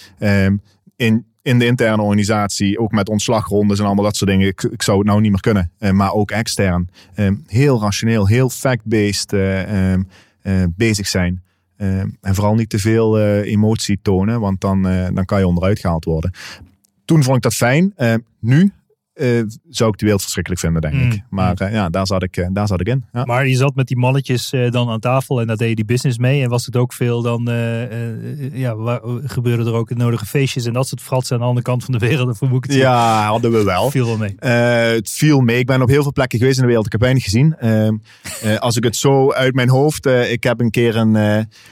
In, in de interne organisatie, ook met ontslagrondes en allemaal dat soort dingen. Ik, ik zou het nou niet meer kunnen, eh, maar ook extern. Ehm, heel rationeel, heel fact-based eh, ehm, eh, bezig zijn. Ehm, en vooral niet te veel emotie tonen, want dan, dan kan je onderuit gehaald worden. Toen vond ik dat fijn. Nu eh, zou ik de wereld verschrikkelijk vinden, denk Mm. ik. Maar eh, ja, daar zat ik, eh, daar zat ik in. Ja. Maar je zat met die mannetjes dan aan tafel en daar deed je die business mee. En was het ook veel dan, ja, waar, gebeurde er ook het nodige feestjes en dat soort fratsen aan de andere kant van de wereld? Of moet ik het ja, hadden we wel. Viel wel mee. Het viel mee. Ik ben op heel veel plekken geweest in de wereld. Ik heb weinig gezien. Als ik het zo uit mijn hoofd. ik heb een keer een,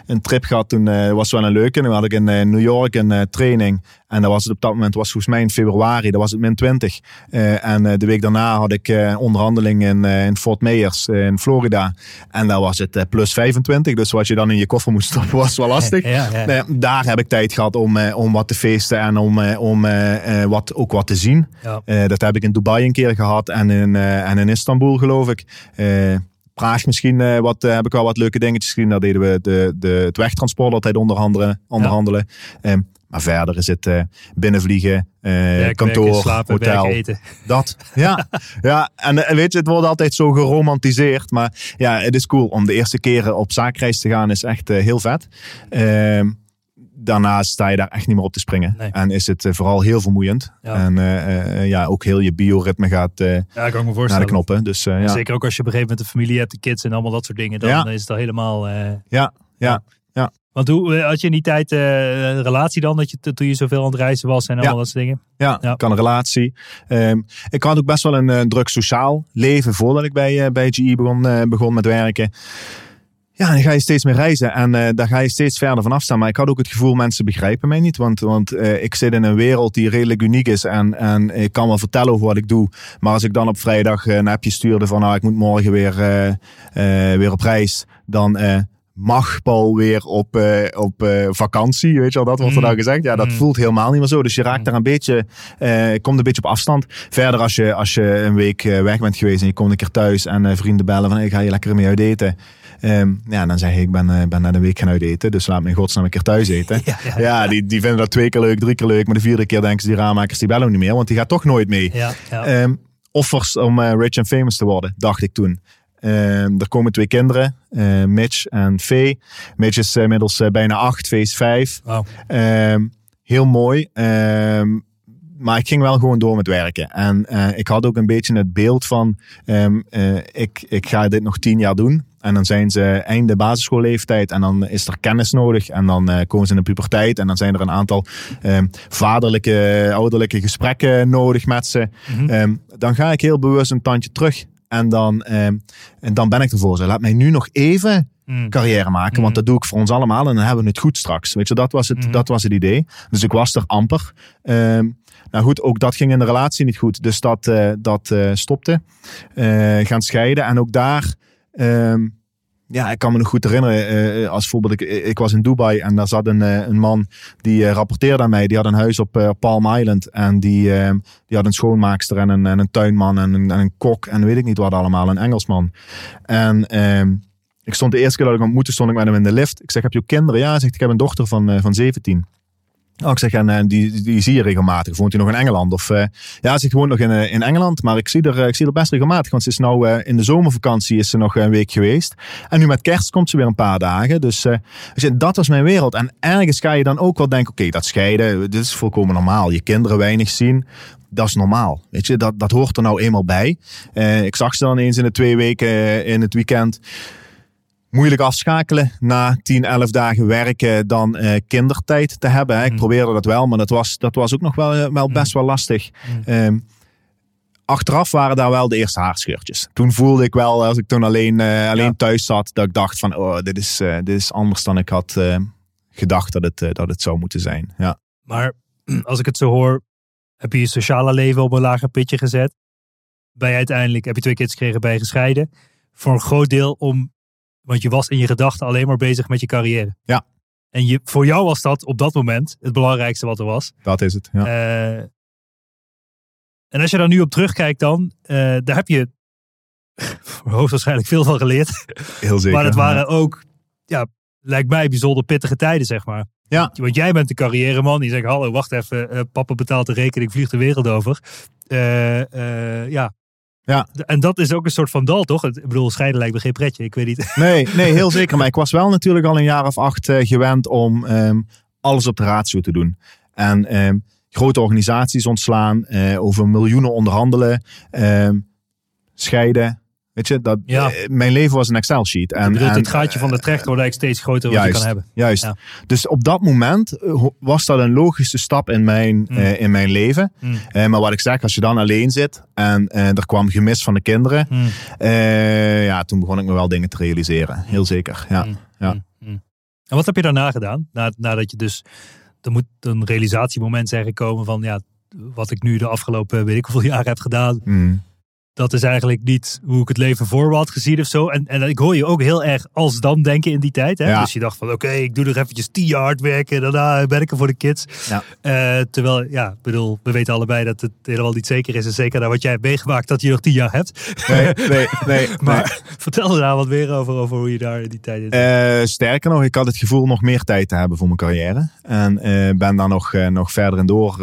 een trip gehad. Toen was het wel een leuke. Toen had ik in New York een training. En dat was het op dat moment, was volgens mij in februari. Dat was het min 20. Eh, en eh, de week daarna had ik eh, onderhandeling in, in Fort Myers in Florida. En daar was het plus 25. Dus wat je dan in je koffer moest stoppen was wel lastig. Ja, ja. Nou ja, daar heb ik tijd gehad om, om wat te feesten en om, om wat, ook wat te zien. Ja. Dat heb ik in Dubai een keer gehad en in, en in Istanbul geloof ik. Praag misschien wat, heb ik wel wat leuke dingetjes gezien. Daar deden we de, de, het wegtransport altijd onderhandelen. onderhandelen. Ehm, maar verder is het eh, binnenvliegen, eh, Werk, kantoor, werken, slapen, hotel. werken, eten. Dat, ja. ja, en eh, weet je, het wordt altijd zo geromantiseerd. Maar ja, het is cool om de eerste keren op zaakreis te gaan. Is echt heel vet. Ehm, daarnaast sta je daar echt niet meer op te springen. Nee. En is het vooral heel vermoeiend. Ja. En ja, ook heel je bioritme gaat Ja, kan ik me naar de knoppen. Dus ja. Zeker ook als je op een gegeven moment een familie hebt, de kids en allemaal dat soort dingen. Dan Ja. is het al helemaal... eh, ja, ja. Want hoe eh, had je in die tijd eh, een relatie dan, dat je, toen je zoveel aan het reizen was en allemaal Ja. dat soort dingen? Ja, Ja. ik had een relatie. Ehm, ik had ook best wel een, eh, druk sociaal leven voordat ik bij, bij GE begon, begon met werken. Ja, dan ga je steeds meer reizen en eh, daar ga je steeds verder van afstaan. Maar ik had ook het gevoel, mensen begrijpen mij niet. Want, want ik zit in een wereld die redelijk uniek is. En, en ik kan wel vertellen over wat ik doe. Maar als ik dan op vrijdag een appje stuurde van... nou, ik moet morgen weer, weer op reis. Dan mag Paul weer op, eh, op eh, vakantie. Weet je wel, dat wordt er Mm. dan gezegd. Ja, dat Mm. voelt helemaal niet meer zo. Dus je raakt daar een beetje... eh, komt een beetje op afstand. Verder als je, als je een week weg bent geweest en je komt een keer thuis... en vrienden bellen van, ik ga je lekker mee uit eten... Ehm, ja, dan zeg ik, ik ben, ben net een week gaan uit eten, dus laat me in godsnaam een keer thuis eten. Ja, ja, Ja, die, die vinden dat twee keer leuk, drie keer leuk, maar de vierde keer denken ze, die raammakers die bellen ook niet meer, want die gaat toch nooit mee. Ja. Ehm, offers om rich and famous te worden, dacht ik toen. Ehm, er komen twee kinderen, eh, Mitch en Faye. Mitch is eh, inmiddels eh, bijna acht, Faye is vijf. Ehm, heel mooi. Ehm, maar ik ging wel gewoon door met werken. En ik had ook een beetje het beeld van: ik, ik ga dit nog tien jaar doen. En dan zijn ze einde basisschoolleeftijd. En dan is er kennis nodig. En dan komen ze in de puberteit. En dan zijn er een aantal ehm, vaderlijke, ouderlijke gesprekken nodig met ze. Mhm. Dan ga ik heel bewust een tandje terug. En dan, ehm, en dan ben ik ervoor. Zo, laat mij nu nog even Mm. carrière maken. Want dat doe ik voor ons allemaal. En dan hebben we het goed straks. Weet je, dat was het, Mhm. dat was het idee. Dus ik was er amper. Ehm, nou goed, ook dat ging in de relatie niet goed. Dus dat, eh, dat eh, stopte. Eh, gaan scheiden. En ook daar... ehm, ja, ik kan me nog goed herinneren. eh, als voorbeeld, ik, ik was in Dubai en daar zat een, eh, een man die eh, rapporteerde aan mij. Die had een huis op Palm Island. En die, ehm, die had een schoonmaakster en een, en een tuinman en een, en een kok. En weet ik niet wat allemaal, een Engelsman. En ehm, ik stond de eerste keer dat ik hem ontmoette, stond ik met hem in de lift. Ik zeg, heb je ook kinderen? Ja, hij zegt, ik heb een dochter van, van 17. Oh, ik zeg, en die, die zie je regelmatig. Woont hij nog in Engeland? Of, eh, ja, ze woont nog in, eh, in Engeland, maar ik zie, er, eh, ik zie er best regelmatig. Want ze is nou in de zomervakantie is ze nog een week geweest. En nu met kerst komt ze weer een paar dagen. Dus dat was mijn wereld. En ergens ga je dan ook wel denken, oké, dat scheiden, dit is volkomen normaal. Je kinderen weinig zien. Dat is normaal. Weet je, dat, dat hoort er nou eenmaal bij. Ik zag ze dan eens in de twee weken in het weekend moeilijk afschakelen na 10, 11 dagen werken dan eh, kindertijd te hebben. Hè. Ik Mm. probeerde dat wel, maar dat was, dat was ook nog wel, eh, wel best wel lastig. Mm. Ehm, achteraf waren daar wel de eerste haarscheurtjes. Toen voelde ik wel, als ik toen alleen, eh, alleen Ja. thuis zat, dat ik dacht van, oh, dit is, dit is anders dan ik had eh, gedacht dat het, dat het zou moeten zijn. Ja. Maar als ik het zo hoor, heb je je sociale leven op een lager pitje gezet. Ben je uiteindelijk, heb je twee kids gekregen, je gescheiden. Voor een groot deel om, want je was in je gedachten alleen maar bezig met je carrière. Ja. En je, voor jou was dat op dat moment het belangrijkste wat er was. Dat is het. Ja. Eh, en als je daar nu op terugkijkt dan, eh, daar heb je hoogstwaarschijnlijk veel van geleerd. Heel zeker. Maar het waren ook, ja, lijkt mij bijzonder pittige tijden, zeg maar. Ja. Want jij bent de carrièreman die zegt, hallo, wacht even, eh, papa betaalt de rekening, vliegt de wereld over. Ja. Ja. En dat is ook een soort van dal, toch? Ik bedoel, scheiden lijkt me geen pretje, ik weet niet. Nee, nee, heel zeker. Maar ik was wel natuurlijk al een jaar of acht eh, gewend om ehm, alles op de ratio te doen. En ehm, grote organisaties ontslaan, eh, over miljoenen onderhandelen, ehm, scheiden. Weet je, dat, Ja. eh, mijn leven was een Excel-sheet. Ik En, bedoel, en, het gaatje van de trechter wordt eigenlijk steeds groter wat je Juist. kan hebben. Juist. Ja. Dus op dat moment eh, was dat een logische stap in mijn, Mm. eh, in mijn leven. Mm. Maar wat ik zeg, als je dan alleen zit en er kwam gemis van de kinderen. Mm. ja, toen begon ik me wel dingen te realiseren. Heel zeker. Ja. Mm. Ja. En wat heb je daarna gedaan? Na, nadat je dus, er moet een realisatiemoment zijn gekomen van ja, wat ik nu de afgelopen weet ik hoeveel jaar heb gedaan. Dat is eigenlijk niet hoe ik het leven voor me had gezien of zo. En, en ik hoor je ook heel erg als dan denken in die tijd. Hè? Ja. Dus je dacht van oké, ik doe nog eventjes tien jaar hard werken. Daarna werken voor de kids. Ja. Eh, terwijl, ja, ik bedoel, we weten allebei dat het helemaal niet zeker is. En zeker naar wat jij hebt meegemaakt, dat je nog tien jaar hebt. Nee, nee, nee. Maar vertel er daar wat meer over, over hoe je daar in die tijd in Eh, sterker nog, ik had het gevoel nog meer tijd te hebben voor mijn carrière. En eh, ben daar nog, nog verder in door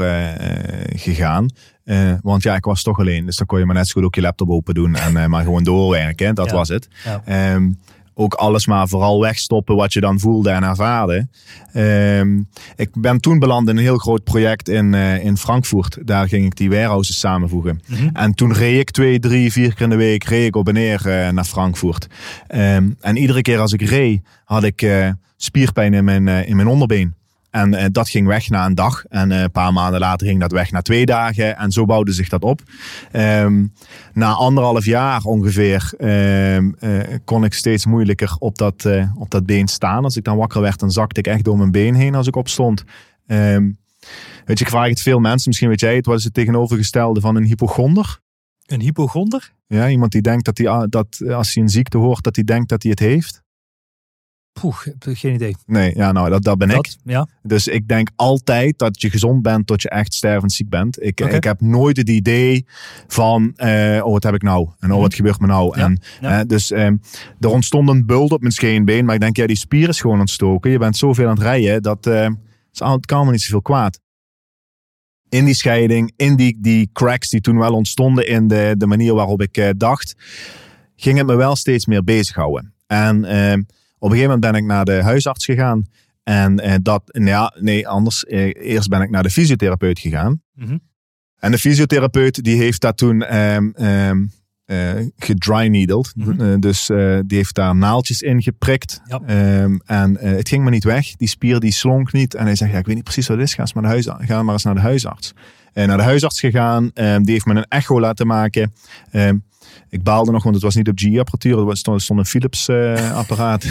gegaan. Eh, want ja, ik was toch alleen. Dus dan kon je maar net zo goed ook je laptop open doen en eh, maar gewoon doorwerken. Dat Ja. was het. Ja. Ehm, ook alles maar vooral wegstoppen wat je dan voelde en ervaarde. Ehm, ik ben toen beland in een heel groot project in, eh, in Frankfurt. Daar ging ik die warehouses samenvoegen. Mhm. En toen reed ik twee, drie, vier keer in de week reed ik op en neer naar Frankfurt. Ehm, en iedere keer als ik reed, had ik spierpijn in mijn, in mijn onderbeen. En eh, dat ging weg na een dag. En eh, een paar maanden later ging dat weg na twee dagen. En zo bouwde zich dat op. Ehm, na anderhalf jaar ongeveer ehm, eh, kon ik steeds moeilijker op dat, op dat been staan. Als ik dan wakker werd, dan zakte ik echt door mijn been heen als ik opstond. Ehm, weet je, ik vraag het veel mensen. Misschien weet jij het. Wat is het tegenovergestelde van een hypochonder? Een hypochonder? Ja, iemand die denkt dat, hij, ah, dat als hij een ziekte hoort, dat hij denkt dat hij het heeft. Poeh, ik heb geen idee. Nee, ja, nou, dat, dat ben ik. Dat, ja. Dus ik denk altijd dat je gezond bent tot je echt stervend ziek bent. Ik, ik heb nooit het idee van, eh, oh wat heb ik nou? En oh wat gebeurt me nou? Ja, En, ja. dus eh, er ontstond een bult op mijn scheenbeen. Maar ik denk, ja die spier is gewoon ontstoken. Je bent zoveel aan het rijden, dat eh, het kan me niet zoveel kwaad. In die scheiding, in die, die cracks die toen wel ontstonden in de, de manier waarop ik eh, dacht, ging het me wel steeds meer bezighouden. En eh, op een gegeven moment ben ik naar de huisarts gegaan. En eh, dat, nou ja, nee, anders. Eh, eerst ben ik naar de fysiotherapeut gegaan. Mhm. En de fysiotherapeut die heeft dat toen ehm ehm eh, gedry needled. Mhm. Eh, dus die heeft daar naaltjes in geprikt. Ja. Ehm, en het ging maar niet weg. Die spier die slonk niet. En hij zegt, ja, ik weet niet precies wat het is. Ga, eens maar, de huis, ga maar eens naar de huisarts. En naar de huisarts gegaan. Die heeft me een echo laten maken. Ik baalde nog, want het was niet op GE-apparatuur. Er stond, een Philips-apparaat.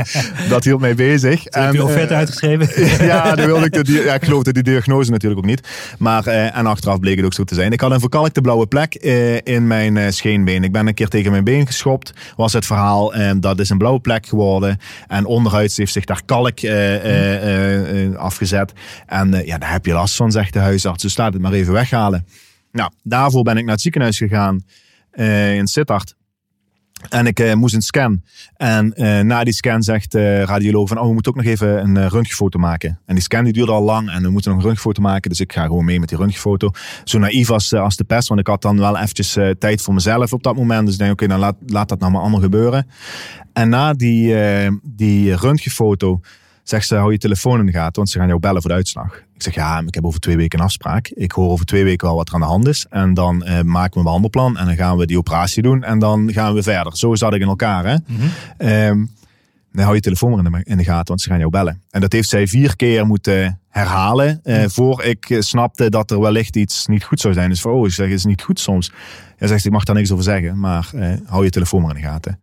dat hield mij bezig. Toen heb je offerte eh, uitgeschreven. ja, wilde ik, de, ja, ik geloofde die diagnose natuurlijk ook niet. Maar, eh, en achteraf bleek het ook zo te zijn. Ik had een verkalkte blauwe plek eh, in mijn eh, scheenbeen. Ik ben een keer tegen mijn been geschopt. Was het verhaal, eh, dat is een blauwe plek geworden. En onderhuids heeft zich daar kalk eh, eh, eh, eh, afgezet. En eh, ja, daar heb je last van, zegt de huisarts. Dus laat het maar even weghalen. Nou, daarvoor ben ik naar het ziekenhuis gegaan eh, in Sittard. En ik eh, moest een scan. En eh, na die scan zegt de radioloog van... oh, we moeten ook nog even een eh, röntgenfoto maken. En die scan die duurde al lang en we moeten nog een röntgenfoto maken. Dus ik ga gewoon mee met die röntgenfoto. Zo naïef als, eh, als de pest, want ik had dan wel eventjes eh, tijd voor mezelf op dat moment. Dus ik denk, oké, dan laat, laat dat nou maar allemaal gebeuren. En na die, eh, die röntgenfoto zegt ze, hou je telefoon in de gaten, want ze gaan jou bellen voor de uitslag. Ik zeg, ja, ik heb over twee weken een afspraak. Ik hoor over twee weken wel wat er aan de hand is. En dan eh, maken we een behandelplan en dan gaan we die operatie doen en dan gaan we verder. Zo zat ik in elkaar, hè. Mhm. Ehm, dan hou je telefoon maar in de, in de gaten, want ze gaan jou bellen. En dat heeft zij vier keer moeten herhalen. eh, voor ik eh, snapte dat er wellicht iets niet goed zou zijn. Dus van, oh, ik zeg, het is niet goed soms. Hij zegt, ik mag daar niks over zeggen, maar eh, hou je telefoon maar in de gaten.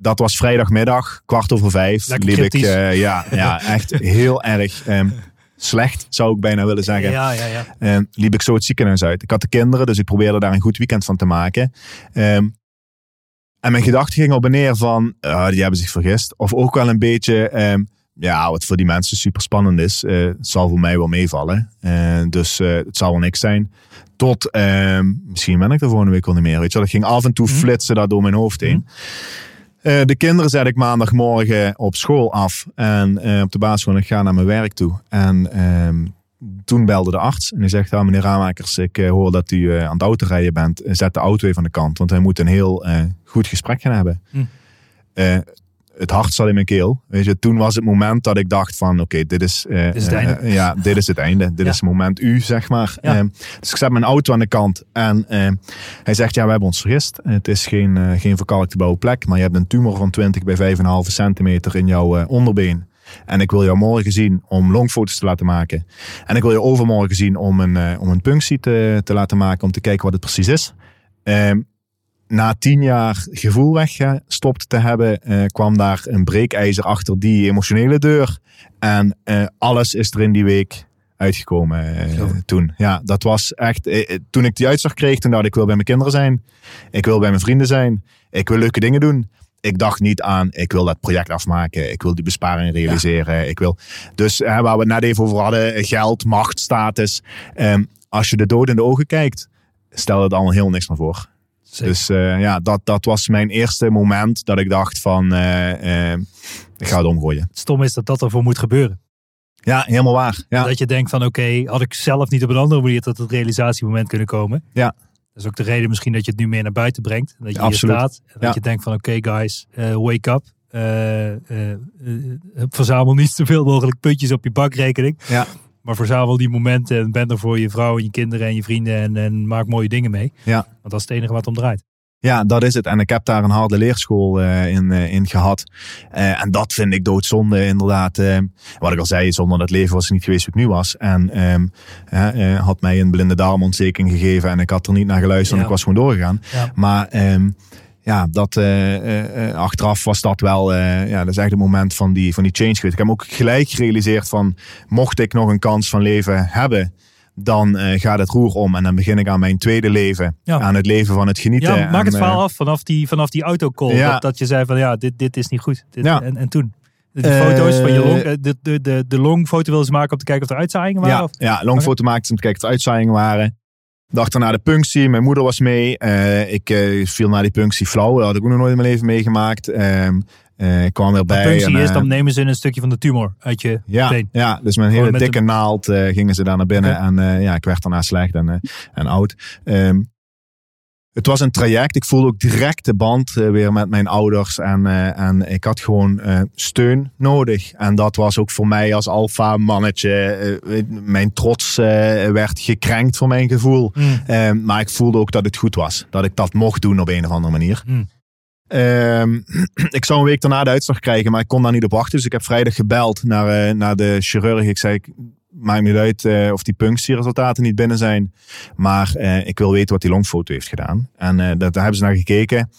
Dat was vrijdagmiddag, kwart over vijf. Lekker liep ik, eh, ja, ja, echt heel erg ehm, slecht, zou ik bijna willen zeggen. Ja, ja, ja. En liep ik zo het ziekenhuis uit. Ik had de kinderen, dus ik probeerde daar een goed weekend van te maken. Ehm, en mijn gedachten gingen op en neer van, ah, die hebben zich vergist. Of ook wel een beetje, ja, wat voor die mensen super spannend is. eh, het zal voor mij wel meevallen. Dus het zal wel niks zijn. Tot, misschien ben ik er volgende week wel niet meer. Weet je wel. Dat ging af en toe Mhm. flitsen daar door mijn hoofd heen. Eh, de kinderen zet ik maandagmorgen op school af. En eh, op de basisschool ik ga naar mijn werk toe. En ehm, toen belde de arts. En die zegt, ah, meneer Ramakers, ik eh, hoor dat u aan het autorijden bent. Zet de auto even aan de kant. Want wij moeten een heel goed gesprek gaan hebben. Hm. Het hart zat in mijn keel. Weet je, toen was het moment dat ik dacht van, oké, dit is... eh, Dit is het eh, einde. ja, dit is het einde. Dit Ja. is het moment U, zeg maar. Ja. Ehm, dus ik zet mijn auto aan de kant en ehm, hij zegt, ja, we hebben ons vergist. Het is geen, eh, geen verkalkte blauwe plek, maar je hebt een tumor van 20 bij 5,5 centimeter in jouw onderbeen. En ik wil jou morgen zien om longfoto's te laten maken. En ik wil je overmorgen zien om een, om een punctie te, te laten maken, om te kijken wat het precies is. Na tien jaar gevoel weggestopt te hebben, eh, kwam daar een breekijzer achter die emotionele deur. En eh, alles is er in die week uitgekomen eh, toen. Ja, dat was echt. toen ik die uitslag kreeg, toen dacht ik: ik wil bij mijn kinderen zijn. Ik wil bij mijn vrienden zijn. Ik wil leuke dingen doen. Ik dacht niet aan, ik wil dat project afmaken. Ik wil die besparing realiseren. Ik wil, dus waar we het net even over hadden, geld, macht, status. Ehm, als je de dood in de ogen kijkt, stelt het allemaal heel niks meer voor. Zeker. Dus eh, ja, dat, dat was mijn eerste moment dat ik dacht van, eh, eh, ik ga het omgooien. Stom is dat dat ervoor moet gebeuren. Ja, helemaal waar. Ja, Dat je denkt van oké, had ik zelf niet op een andere manier tot het realisatiemoment kunnen komen. Ja. Dat is ook de reden misschien dat je het nu meer naar buiten brengt. Dat je Ja, hier absoluut. staat. En dat Ja. je denkt van oké guys, wake up. Verzamel niet zoveel mogelijk puntjes op je bankrekening. Ja. Maar verzamel die momenten en ben er voor je vrouw en je kinderen en je vrienden. En, en maak mooie dingen mee. Ja. Want dat is het enige wat om draait. Ja, dat is het. En ik heb daar een harde leerschool eh, in, in gehad. Eh, en dat vind ik doodzonde, inderdaad. Wat ik al zei, zonder dat leven was het niet geweest wat ik nu was. En eh, had mij een blinde darmontsteking gegeven en ik had er niet naar geluisterd en ik was gewoon doorgegaan. Ja. Maar ehm, ja, dat, eh, eh, eh, achteraf was dat wel, ja, dat is echt het moment van die, van die change geweest. Ik heb ook gelijk gerealiseerd van, mocht ik nog een kans van leven hebben, dan gaat het roer om. En dan begin ik aan mijn tweede leven. Ja. Aan het leven van het genieten. Ja, maak het verhaal af vanaf die, vanaf die autocall. Ja. Dat, dat je zei van ja, dit, dit is niet goed. Dit, Ja. en, en toen? De foto's van je long, de, de, de, de longfoto wilden ze maken om te kijken of er uitzaaiingen waren? Ja, Of? ja longfoto maakte om te kijken of er uitzaaiingen waren. Dag daarna de punctie. Mijn moeder was mee. Eh, ik eh, viel na die punctie flauw. Dat had ik ook nog nooit in mijn leven meegemaakt. Eh, ik kwam weer Wat bij. punctie en, is, dan nemen ze een stukje van de tumor uit je ja, been. ja, dus met een hele dikke naald gingen ze daar naar binnen. En ja, ik werd daarna slecht en, en oud. Ehm, het was een traject. Ik voelde ook direct de band eh, weer met mijn ouders. En, eh, en ik had gewoon eh, steun nodig. En dat was ook voor mij als alfa mannetje. mijn trots werd gekrenkt voor mijn gevoel. Mm. Ehm, maar ik voelde ook dat het goed was. Dat ik dat mocht doen op een of andere manier. Hmm. Ehm, ik zou een week daarna de uitslag krijgen, maar ik kon daar niet op wachten. Dus ik heb vrijdag gebeld naar, naar de chirurg. Ik zei, maakt niet uit eh, of die punctieresultaten niet binnen zijn. Maar eh, ik wil weten wat die longfoto heeft gedaan. En eh, dat, daar hebben ze naar gekeken.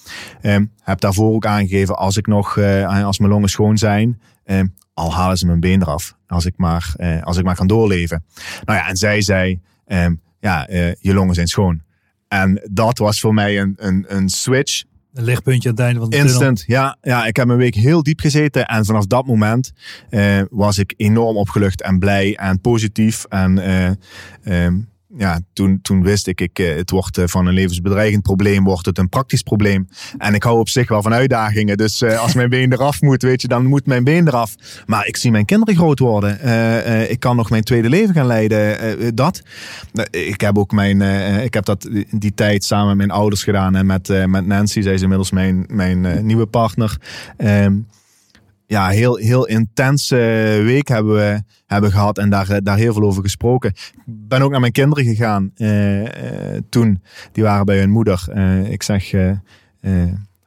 Ehm, heb daarvoor ook aangegeven, als ik nog, als mijn longen schoon zijn... ehm, al halen ze mijn been eraf, als ik maar, als ik maar kan doorleven. Nou ja, en zij zei, ehm, ja, je longen zijn schoon. En dat was voor mij een, een, een switch Een lichtpuntje aan het einde van de. Instant, ja, ja. Ik heb een week heel diep gezeten. En vanaf dat moment eh, was ik enorm opgelucht en blij en positief. En ehm, ja, toen, toen wist ik, ik eh, het wordt eh, van een levensbedreigend probleem, wordt het een praktisch probleem. En ik hou op zich wel van uitdagingen. Dus eh, als mijn been eraf moet, weet je, dan moet mijn been eraf. Maar ik zie mijn kinderen groot worden. Ik kan nog mijn tweede leven gaan leiden. Dat. Ik heb ook mijn, ik heb dat die tijd samen met mijn ouders gedaan en met, met Nancy. Zij is inmiddels mijn, mijn nieuwe partner. Ja, heel, heel intense week hebben we hebben gehad en daar, eh, daar heel veel over gesproken. Ik ben ook naar mijn kinderen gegaan eh, eh, toen. Die waren bij hun moeder. Ik zeg,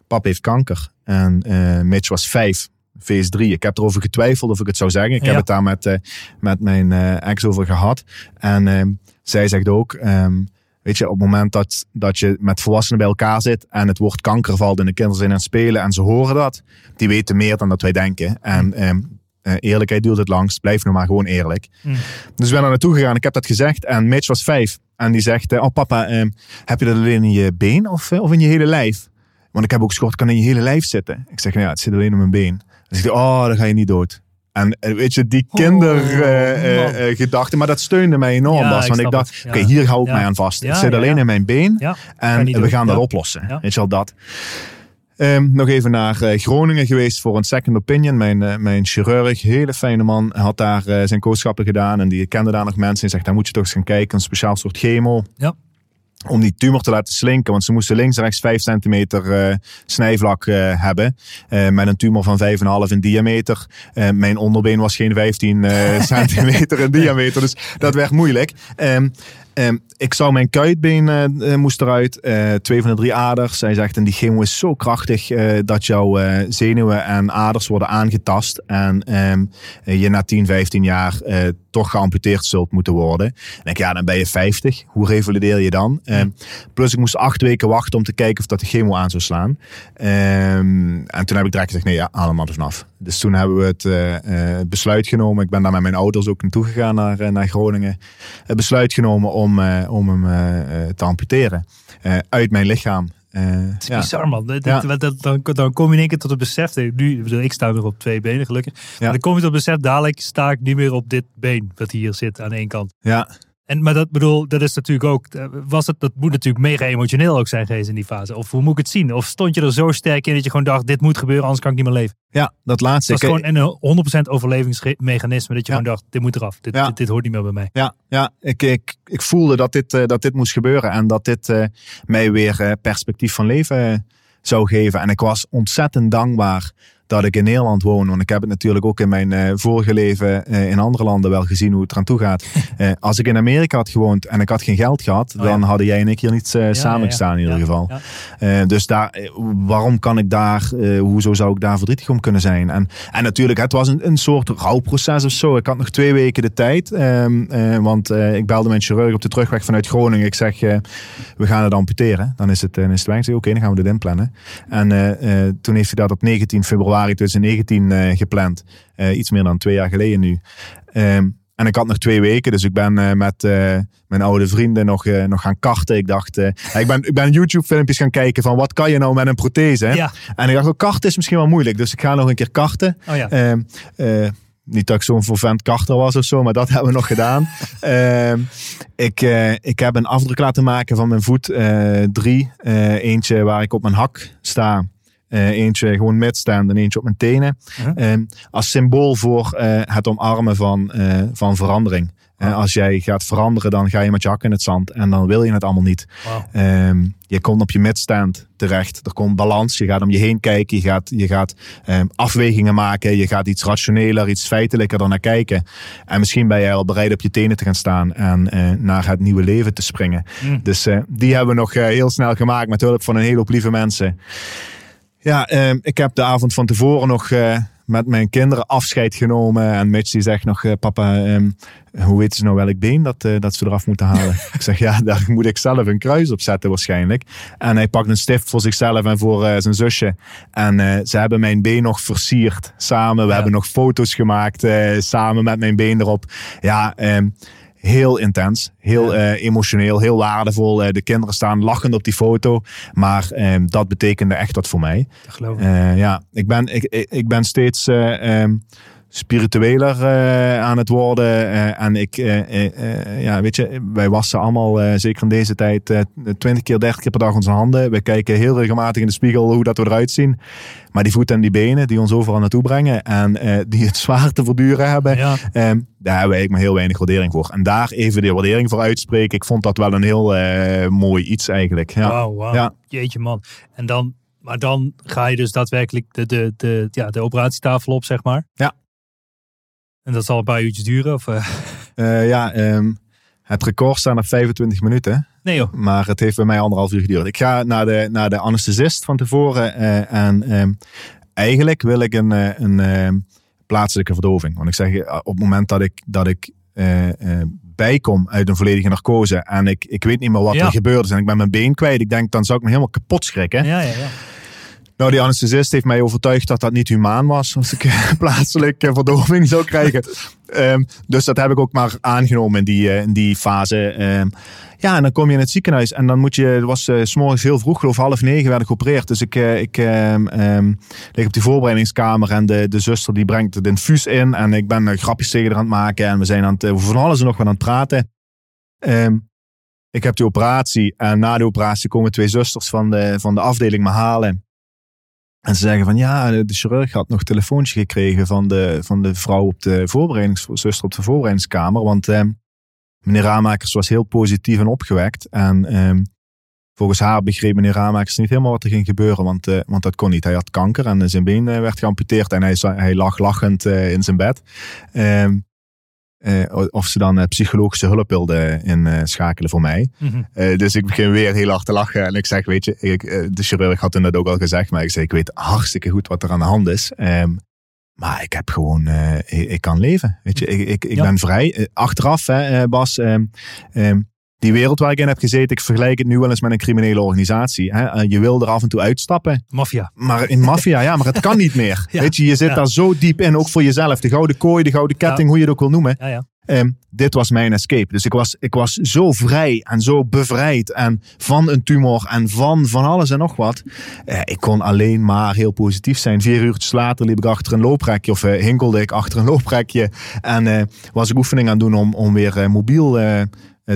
pap heeft kanker. En Mitch was vijf. Phase 3. Ik heb erover getwijfeld of ik het zou zeggen. Ik Ja. heb het daar met, met mijn ex over gehad. En ehm, zij zegt ook, ehm, weet je, op het moment dat, dat je met volwassenen bij elkaar zit en het woord kanker valt en de kinderen zijn aan het spelen en ze horen dat, die weten meer dan dat wij denken. En ehm, eh, eerlijkheid duurt het langst. Blijf nou maar gewoon eerlijk. Mm. Dus ik ben er naartoe gegaan. Ik heb dat gezegd. En Mitch was vijf. En die zegt, eh, oh papa, ehm, heb je dat alleen in je been of, eh, of in je hele lijf? Want ik heb ook gehoord, het kan in je hele lijf zitten. Ik zeg, nou ja, het zit alleen op mijn been. Dan zegt hij, oh, dan ga je niet dood. En eh, weet je, die Oh, kindergedachte, man. gedachte, maar dat steunde mij enorm. Ja, ik want ik dacht. Ja. oké, hier hou ik Ja. mij aan vast. Het zit alleen in mijn been. En we doen. gaan dat oplossen. Weet je dat. Ehm, nog even naar eh, Groningen geweest voor een second opinion. Mijn, eh, mijn chirurg, hele fijne man, had daar zijn kooschappen gedaan. En die kende daar nog mensen. En zegt, daar moet je toch eens gaan kijken. Een speciaal soort chemo. Ja. Om die tumor te laten slinken. Want ze moesten links en rechts 5 centimeter eh, snijvlak eh, hebben. eh, met een tumor van 5,5 in diameter. Mijn onderbeen was geen 15 eh, centimeter in diameter. Dus dat werd moeilijk. Ehm, ehm, ik zou mijn kuitbeen eh, eh, moest eruit. eh, twee van de drie aders. Hij zegt, en die chemo is zo krachtig dat jouw zenuwen en aders worden aangetast. En ehm, eh, je na 10, 15 jaar toch geamputeerd zult moeten worden. En ik denk, ja, dan ben je 50. Hoe revalideer je dan? Ehm, plus ik moest acht weken wachten om te kijken of dat de chemo aan zou slaan. En toen heb ik direct gezegd, nee, ja, haal hem maar er vanaf. Dus toen hebben we het besluit genomen. Ik ben daar met mijn ouders ook naartoe gegaan naar, naar Groningen. Het besluit genomen om, eh, om hem eh, eh, te amputeren. Uit mijn lichaam. Het is ja. bizar, man. Dat- Ja. dat- dat- dan, dan kom je in één keer tot het besef. Nu, ik sta weer op twee benen, gelukkig. Maar dan kom je tot het besef, dadelijk sta ik niet meer op dit been. Dat hier zit aan één kant. ja, En, maar dat bedoel, dat is natuurlijk ook. eh, Was het, dat moet natuurlijk mega emotioneel ook zijn geweest in die fase. Of hoe moet ik het zien? Of stond je er zo sterk in dat je gewoon dacht: dit moet gebeuren, anders kan ik niet meer leven? ja, dat laatste. Het was gewoon een 100% overlevingsmechanisme. Dat je Ja. gewoon dacht: dit moet eraf. Dit, Ja. dit, dit hoort niet meer bij mij. Ja, ja ik, ik, ik voelde dat dit, eh, dat dit moest gebeuren en dat dit eh, mij weer eh, perspectief van leven eh, zou geven. En ik was ontzettend dankbaar dat ik in Nederland woon. Want ik heb het natuurlijk ook in mijn eh, vorige leven eh, in andere landen wel gezien hoe het eraan toe gaat. Eh, als ik in Amerika had gewoond en ik had geen geld gehad, Oh ja. dan hadden jij en ik hier niet eh, samengestaan in ieder Ja, geval. ja. Dus daar, waarom kan ik daar, hoezo zou ik daar verdrietig om kunnen zijn? En, en natuurlijk, het was een, een soort rouwproces of zo. Ik had nog twee weken de tijd, ehm, eh, want ik belde mijn chirurg op de terugweg vanuit Groningen. Ik zeg, we gaan het amputeren. Dan is het, dan is het oké, dan gaan we dit inplannen. En toen heeft hij dat op 19 februari 2019 eh, gepland. Eh, iets meer dan twee jaar geleden nu. Ehm, en ik had nog twee weken, dus ik ben eh, met mijn oude vrienden nog, nog gaan karten. Ik dacht, ik ben, ik ben YouTube-filmpjes gaan kijken van wat kan je nou met een prothese. hè? Ja. En ik dacht, oh, karten is misschien wel moeilijk, dus ik ga nog een keer karten. Oh ja. Ehm, eh, niet dat ik zo'n vervent karter was of zo, maar dat hebben we nog gedaan. Ehm, ik, ik heb een afdruk laten maken van mijn voet. drie. Eentje waar ik op mijn hak sta. Eh, eentje gewoon midstand en eentje op mijn tenen. Uh-huh. Ehm, als symbool voor eh, het omarmen van, eh, van verandering. Eh, als jij gaat veranderen, dan ga je met je hak in het zand. En dan wil je het allemaal niet. Ehm, je komt op je midstand terecht. Er komt balans. Je gaat om je heen kijken. Je gaat, je gaat ehm, afwegingen maken. Je gaat iets rationeler, iets feitelijker dan naar kijken. En misschien ben jij al bereid op je tenen te gaan staan en naar het nieuwe leven te springen. Mm. Dus die hebben we nog heel snel gemaakt met hulp van een hele hoop lieve mensen. Ja, ehm, ik heb de avond van tevoren nog eh, met mijn kinderen afscheid genomen. En Mitch die zegt nog, eh, papa, ehm, hoe weten ze nou welk been dat, eh, dat ze eraf moeten halen? ik zeg, ja, daar moet ik zelf een kruis op zetten waarschijnlijk. En hij pakt een stift voor zichzelf en voor zijn zusje. En ze hebben mijn been nog versierd samen. We Ja. hebben nog foto's gemaakt samen met mijn been erop. Ja, ehm, heel intens, heel eh, emotioneel, heel waardevol. Eh, de kinderen staan lachend op die foto. Maar ehm, dat betekende echt wat voor mij. Dat geloof ik. Eh, ja, ik ben, ik, ik, ik ben steeds eh, ehm, spiritueler eh, aan het worden. eh, en ik, eh, ja, weet je, wij wassen allemaal, zeker in deze tijd, eh 20 keer, 30 keer per dag onze handen. We kijken heel regelmatig in de spiegel hoe dat we eruit zien. Maar die voeten en die benen die ons overal naartoe brengen en die het zwaar te verduren hebben, Ja. Ehm, daar hebben eigenlijk maar heel weinig waardering voor. En daar even de waardering voor uitspreken, ik vond dat wel een heel mooi iets eigenlijk. Ja. Wauw. Ja. Jeetje man. En dan, maar dan ga je dus daadwerkelijk de, de, de, ja, de operatietafel op, zeg maar. Ja. En dat zal een paar uurtjes duren? Of, eh, Eh, ja, ehm, het record staat op 25 minuten. Nee joh. Maar het heeft bij mij anderhalf uur geduurd. Ik ga naar de, naar de anesthesist van tevoren. eh, en ehm, eigenlijk wil ik een, een ehm, plaatselijke verdoving. Want ik zeg, op het moment dat ik, dat ik bijkom uit een volledige narcose. En ik, ik weet niet meer wat Ja. er gebeurd is. En ik ben mijn been kwijt. Ik denk, dan zou ik me helemaal kapot schrikken. Ja, ja, ja. Nou, die anesthesist heeft mij overtuigd dat dat niet humaan was. Als ik eh, plaatselijk eh, verdoving zou krijgen. Ehm, dus dat heb ik ook maar aangenomen in die, eh, in die fase. Ehm, ja, en dan kom je in het ziekenhuis. En dan moet je, het was s s'morgens heel vroeg, geloof half negen werd ik geopereerd. Dus ik, ik ehm, lig op die voorbereidingskamer. En de, de zuster die brengt het infuus in. En ik ben grapjes tegen haar aan het maken. En we zijn aan het, van alles en nog wat aan het praten. Ik heb die operatie. En na de operatie komen twee zusters van de, van de afdeling me halen. En ze zeggen van ja, de chirurg had nog telefoontje gekregen van de, van de vrouw op de voorbereidingszuster op de voorbereidingskamer. Want ehm, meneer Ramakers was heel positief en opgewekt. En ehm, volgens haar begreep meneer Ramakers niet helemaal wat er ging gebeuren, want, eh, want dat kon niet. Hij had kanker en zijn been eh, werd geamputeerd en hij, hij lag lachend eh, in zijn bed. Eh, of ze dan eh, psychologische hulp wilde inschakelen voor mij. Mhm. Eh, dus ik begin weer heel hard te lachen. En ik zeg, weet je, ik, eh, de chirurg had toen dat ook al gezegd. Maar ik zei, ik weet hartstikke goed wat er aan de hand is. Ehm, maar ik heb gewoon, eh, ik, ik kan leven. Weet je, ik, ik, ik Ja. ben vrij. Eh, achteraf, hè, eh, Bas, ehm, ehm, die wereld waar ik in heb gezeten, ik vergelijk het nu wel eens met een criminele organisatie. Hè. Eh, je wil er af en toe uitstappen. Maffia. Maar in maffia, ja, maar het kan niet meer. Ja. Weet je, je zit Ja. daar zo diep in, ook voor jezelf. De gouden kooi, de gouden ketting, hoe je het ook wil noemen. Ehm, dit was mijn escape. Dus ik was, ik was zo vrij en zo bevrijd en van een tumor en van van alles en nog wat. Eh, ik kon alleen maar heel positief zijn. Vier uurtjes later liep ik achter een looprekje of eh, hinkelde ik achter een looprekje. En was ik oefening aan doen om, om weer mobiel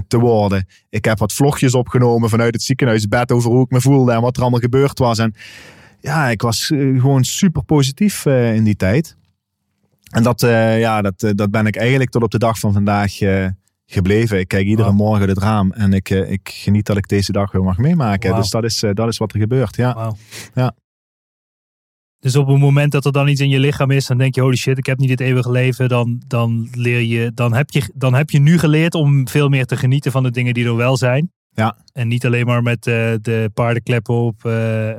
te worden. Ik heb wat vlogjes opgenomen vanuit het ziekenhuisbed over hoe ik me voelde en wat er allemaal gebeurd was. En ja, ik was eh, gewoon super positief eh, in die tijd. En dat, eh, ja, dat, eh, dat ben ik eigenlijk tot op de dag van vandaag eh, gebleven. Ik kijk iedere morgen het raam en ik, eh, ik geniet dat ik deze dag weer mag meemaken. Dus dat is, eh, dat is wat er gebeurt. Ja. Ja. Dus op het moment dat er dan iets in je lichaam is, dan denk je, holy shit, ik heb niet het eeuwige leven. Dan, dan leer je, dan heb je, dan heb je nu geleerd om veel meer te genieten van de dingen die er wel zijn. Ja. En niet alleen maar met eh, de paardenkleppen op, eh,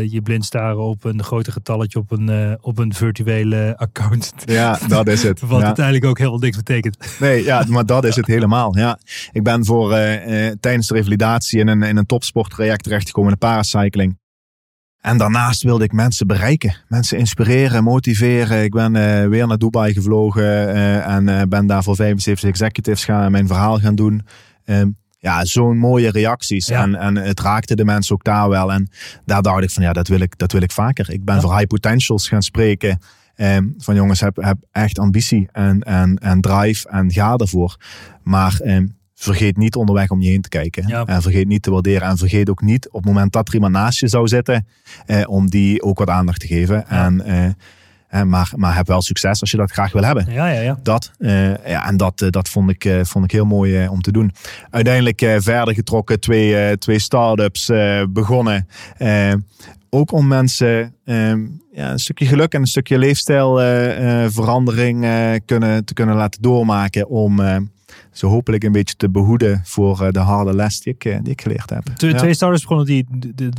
eh, je blind staren op een grote getalletje op een, op een virtuele account. ja, dat is het. Wat Ja. uiteindelijk ook heel niks betekent. Nee, ja, maar dat is het helemaal. Ja. Ik ben voor, tijdens de revalidatie in een, in een topsporttraject terechtgekomen in de paracycling. En daarnaast wilde ik mensen bereiken. Mensen inspireren, motiveren. Ik ben eh, weer naar Dubai gevlogen eh, en eh, ben daar voor 75 executives gaan mijn verhaal gaan doen. Ehm, ja, zo'n mooie reacties. Ja. En, en het raakte de mensen ook daar wel. En daar dacht ik van ja, dat wil ik, dat wil ik vaker. Ik ben Ja. voor high potentials gaan spreken. Ehm, van jongens, heb, heb echt ambitie en, en, en drive en ga ervoor. Maar ehm, vergeet niet onderweg om je heen te kijken. Ja. En vergeet niet te waarderen. En vergeet ook niet op het moment dat er iemand naast je zou zitten, eh, om die ook wat aandacht te geven. En, eh, eh, maar, maar heb wel succes als je dat graag wil hebben. Ja, ja, ja. Dat, eh, ja, en dat, eh, dat vond, ik, eh, vond ik heel mooi om te doen. Uiteindelijk eh, verder getrokken, twee, eh, twee start-ups eh, begonnen. Eh, ook om mensen ehm, ja, een stukje geluk en een stukje leefstijlverandering kunnen, te kunnen laten doormaken. Om ze hopelijk een beetje te behoeden voor eh, de harde les die ik, eh, die ik geleerd heb. Twee, Ja. twee starters begonnen die,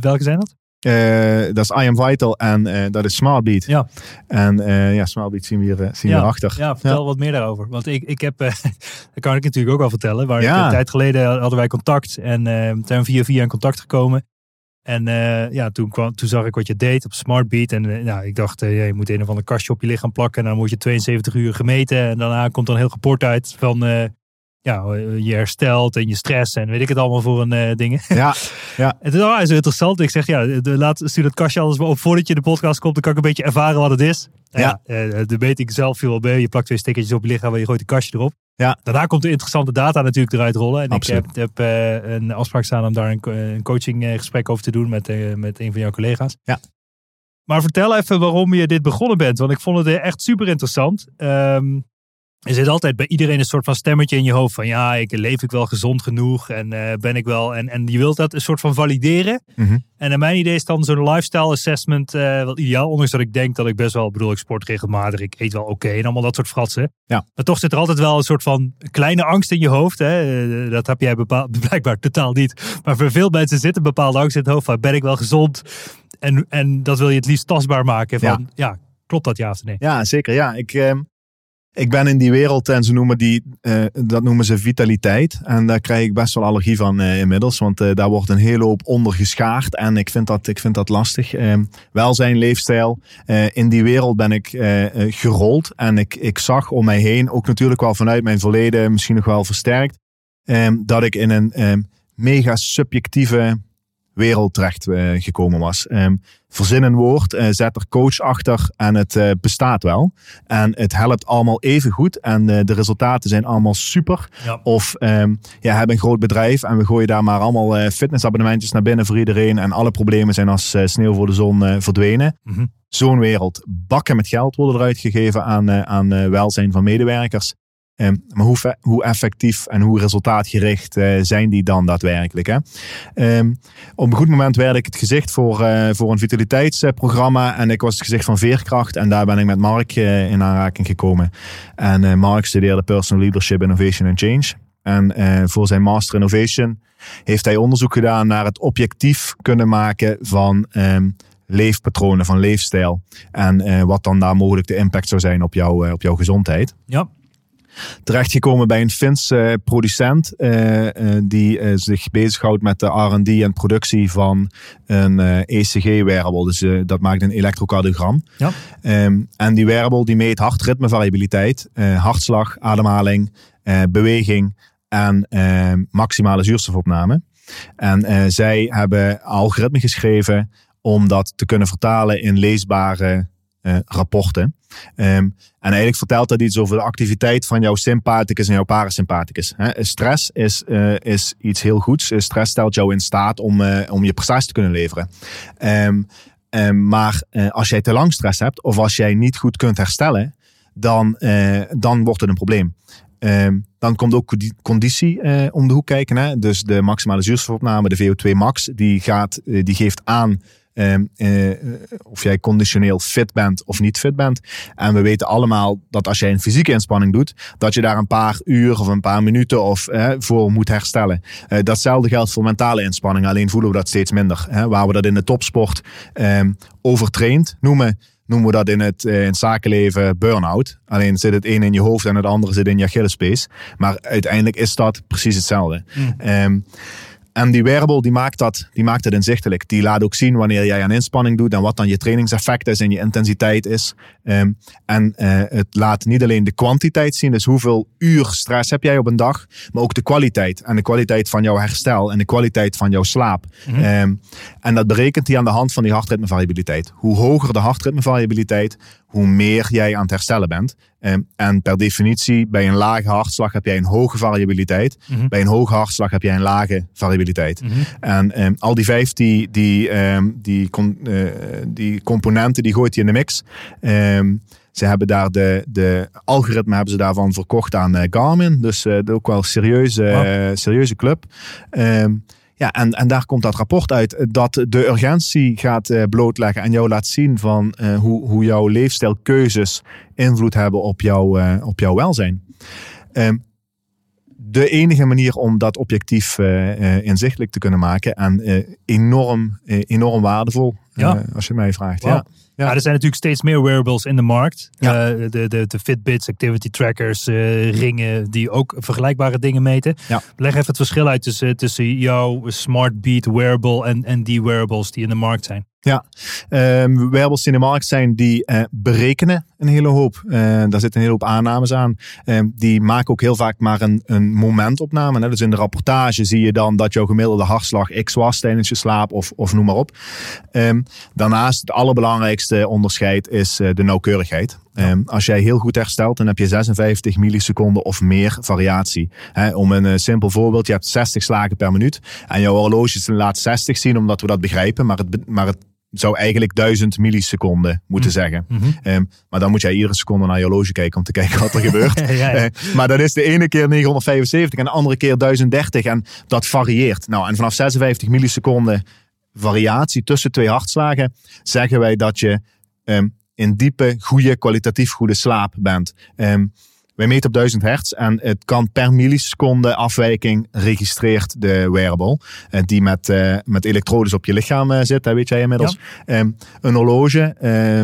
welke zijn dat? Eh, dat is I Am Vital en dat is Smartbeat. Ja. En eh, ja, Smartbeat zien we hier, zien we Ja. hierachter. Ja, vertel wat meer daarover. Want ik, ik heb, dat kan ik natuurlijk ook wel vertellen. Maar Ja. een tijd geleden hadden wij contact en zijn we via via in contact gekomen. En ja, toen, kwam, toen zag ik wat je deed op Smartbeat. En ja, ik dacht, je moet een of ander kastje op je lichaam plakken. En dan word je 72 uur gemeten. En daarna komt dan een heel rapport uit van ja, eh, je herstelt en je stress en weet ik het allemaal voor een eh, dingen. Ja, En toen was het interessant. Ik zeg, ja, de, laat, stuur dat kastje alles maar op voordat je de podcast komt. Dan kan ik een beetje ervaren wat het is. Ja. ja, eh, de weet ik zelf veel bij. Je plakt twee stickertjes op je lichaam en je gooit een kastje erop. Ja. Daarna komt de interessante data natuurlijk eruit rollen. En Absoluut. ik heb, heb een afspraak staan om daar een, een coaching eh, gesprek over te doen met, met een van jouw collega's. Ja. Maar vertel even waarom je dit begonnen bent. Want ik vond het echt super interessant. Ehm, er zit altijd bij iedereen een soort van stemmetje in je hoofd van ja, ik leef ik wel gezond genoeg en eh, ben ik wel. En, en je wilt dat een soort van valideren. Mhm. En naar mijn idee is dan zo'n lifestyle assessment eh, wel ideaal. Ondanks dat ik denk dat ik best wel, bedoel, ik sport regelmatig, ik eet wel oké en allemaal dat soort fratsen. Ja. Maar toch zit er altijd wel een soort van kleine angst in je hoofd. Hè? Eh, Dat heb jij bepaald, blijkbaar totaal niet. Maar voor veel mensen zit een bepaalde angst in het hoofd van ben ik wel gezond? En, en dat wil je het liefst tastbaar maken van ja, klopt dat ja of nee? Ja, zeker. Ja, ik, ehm, ik ben in die wereld en ze noemen die, eh, dat noemen ze vitaliteit. En daar krijg ik best wel allergie van eh, inmiddels, want eh, daar wordt een hele hoop onder geschaard. En ik vind dat, ik vind dat lastig. Ehm, welzijn, leefstijl. In die wereld ben ik gerold. En ik, ik zag om mij heen, ook natuurlijk wel vanuit mijn verleden, misschien nog wel versterkt, ehm, dat ik in een ehm, mega subjectieve wereld terecht eh, gekomen was. Ehm, verzin een woord, eh, zet er coach achter en het eh, bestaat wel. En het helpt allemaal even goed en de resultaten zijn allemaal super. Ja. Of ehm ja, hebben een groot bedrijf en we gooien daar maar allemaal fitnessabonnementjes naar binnen voor iedereen en alle problemen zijn als sneeuw voor de zon verdwenen. Mhm. Zo'n wereld. Bakken met geld worden eruit gegeven aan, aan welzijn van medewerkers. Ehm, maar hoe, hoe effectief en hoe resultaatgericht eh, zijn die dan daadwerkelijk? Hè? Ehm, op een goed moment werd ik het gezicht voor, eh, voor een vitaliteitsprogramma. En ik was het gezicht van Veerkracht. En daar ben ik met Mark eh, in aanraking gekomen. En Mark studeerde Personal Leadership, Innovation and Change. En voor zijn Master Innovation heeft hij onderzoek gedaan naar het objectief kunnen maken van ehm, leefpatronen, van leefstijl. En wat dan daar mogelijk de impact zou zijn op, jou, op jouw gezondheid Ja. Terechtgekomen bij een Fins eh, producent eh, eh, die zich bezighoudt met de R&D en productie van een ECG-wearable. Dus eh, dat maakt een elektrocardiogram. Ja. Ehm, en die wearable die meet hartritmevariabiliteit, hartslag, ademhaling, beweging en eh, maximale zuurstofopname. En zij hebben algoritme geschreven om dat te kunnen vertalen in leesbare eh, rapporten. Ehm, en eigenlijk vertelt dat iets over de activiteit van jouw sympathicus en jouw parasympathicus. Hè, stress is, eh, is iets heel goeds. Eh, Stress stelt jou in staat om, om je prestatie te kunnen leveren. Ehm, ehm, maar als jij te lang stress hebt of als jij niet goed kunt herstellen, dan, dan wordt het een probleem. Dan komt ook condi- conditie om de hoek kijken. Hè? Dus de maximale zuurstofopname, de VO2 max, die, gaat, die geeft aan eh, of jij conditioneel fit bent of niet fit bent. En we weten allemaal dat als jij een fysieke inspanning doet, dat je daar een paar uur of een paar minuten of, voor moet herstellen. Eh, datzelfde geldt voor mentale inspanning, alleen voelen we dat steeds minder. Hè? Waar we dat in de topsport ehm, overtraind noemen, noemen we dat in het, eh, in het zakenleven burn-out. Alleen zit het een in je hoofd en het andere zit in je Achillespees. Maar uiteindelijk is dat precies hetzelfde. Ehm, en die wearable die maakt, dat, die maakt het inzichtelijk. Die laat ook zien wanneer jij aan inspanning doet en wat dan je trainingseffect is en je intensiteit is. Ehm, en eh, het laat niet alleen de kwantiteit zien, dus hoeveel uur stress heb jij op een dag, maar ook de kwaliteit. En de kwaliteit van jouw herstel en de kwaliteit van jouw slaap. Ehm, en dat berekent hij aan de hand van die hartritmevariabiliteit. Hoe hoger de hartritmevariabiliteit, hoe meer jij aan het herstellen bent. Ehm, en per definitie, bij een lage hartslag heb jij een hoge variabiliteit. Bij een hoge hartslag heb jij een lage variabiliteit. En ehm, al die vijf die, die, ehm, die, eh, die componenten, die gooit hij in de mix. Ze hebben daar de, de algoritme hebben ze daarvan verkocht aan eh, Garmin. Dus eh, ook wel een serieuze, serieuze club. Ehm, ja, en, en daar komt dat rapport uit eh, dat de urgentie gaat eh, blootleggen en jou laat zien van eh, hoe, hoe jouw leefstijlkeuzes invloed hebben op, jouw eh, op jouw welzijn. Ehm, de enige manier om dat objectief inzichtelijk te kunnen maken en enorm, enorm waardevol, Ja. eh, als je mij vraagt. Ja. Ja. er zijn natuurlijk steeds meer wearables in de markt. Ja. Eh, de, de, de Fitbits, activity trackers, eh, ringen die ook vergelijkbare dingen meten. Ja. Leg even het verschil uit tussen, tussen jouw Smart Beat wearable en, en die wearables die in de markt zijn. Ja, Ehm wearables die in de markt zijn, die berekenen een hele hoop. Eh, daar zitten een hele hoop aannames aan. Ehm, die maken ook heel vaak maar een, een momentopname. Hè? Dus in de rapportage zie je dan dat jouw gemiddelde hartslag X was tijdens je slaap of, of noem maar op. Ehm, daarnaast, het allerbelangrijkste onderscheid is eh, de nauwkeurigheid. Ehm, als jij heel goed herstelt, dan heb je 56 milliseconden of meer variatie. Hè, om een simpel voorbeeld, je hebt 60 slagen per minuut. En jouw horloge laat 60 zien, omdat we dat begrijpen. Maar het, maar het zou eigenlijk 1000 milliseconden moeten zeggen. Ehm, maar dan moet jij iedere seconde naar je horloge kijken om te kijken wat er gebeurt. Ja, ja. Eh, maar dat is de ene keer 975 en de andere keer 1030. En dat varieert. Nou, en vanaf 56 milliseconden variatie tussen twee hartslagen zeggen wij dat je ehm, in diepe, goede, kwalitatief goede slaap bent. Ehm, wij meten op 1000 hertz en het kan per milliseconde afwijking registreert de wearable. eh, die met, eh, met elektrodes op je lichaam eh, zit, hè, weet jij inmiddels. Ehm, een horloge,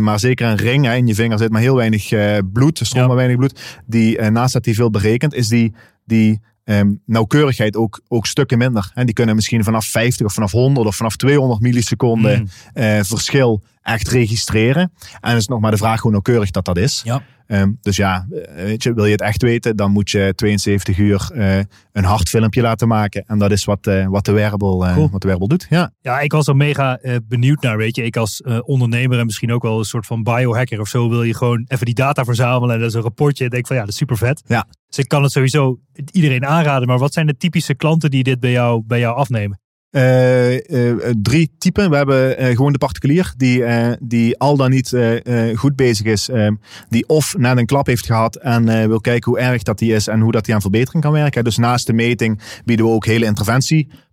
maar zeker een ring hè, in je vinger zit maar heel weinig bloed, er Ja. maar weinig bloed. Die, naast dat die veel berekent, is die, die ehm, nauwkeurigheid ook, ook stukken minder. En die kunnen misschien vanaf 50 of vanaf 100 of vanaf 200 milliseconden Mm. verschil echt registreren. En is nog maar de vraag hoe nauwkeurig dat dat is. Ja. Ehm, dus ja, eh, weet je, wil je het echt weten, dan moet je 72 uur eh, een hartfilmpje laten maken. En dat is wat, eh, wat, de wearable, Cool. wat de wearable doet. Ja. Ja, ik was er mega benieuwd naar, weet je. Ik als ondernemer en misschien ook wel een soort van biohacker of zo... wil je gewoon even die data verzamelen en dat is een rapportje. En denk van ja, dat is super vet. Ja. Dus ik kan het sowieso iedereen aanraden. Maar wat zijn de typische klanten die dit bij jou, bij jou afnemen? Eh, eh, drie typen. We hebben eh, gewoon de particulier, die, die al dan niet goed bezig is. eh, die of net een klap heeft gehad en wil kijken hoe erg dat die is en hoe dat die aan verbetering kan werken. Dus naast de meting bieden we ook hele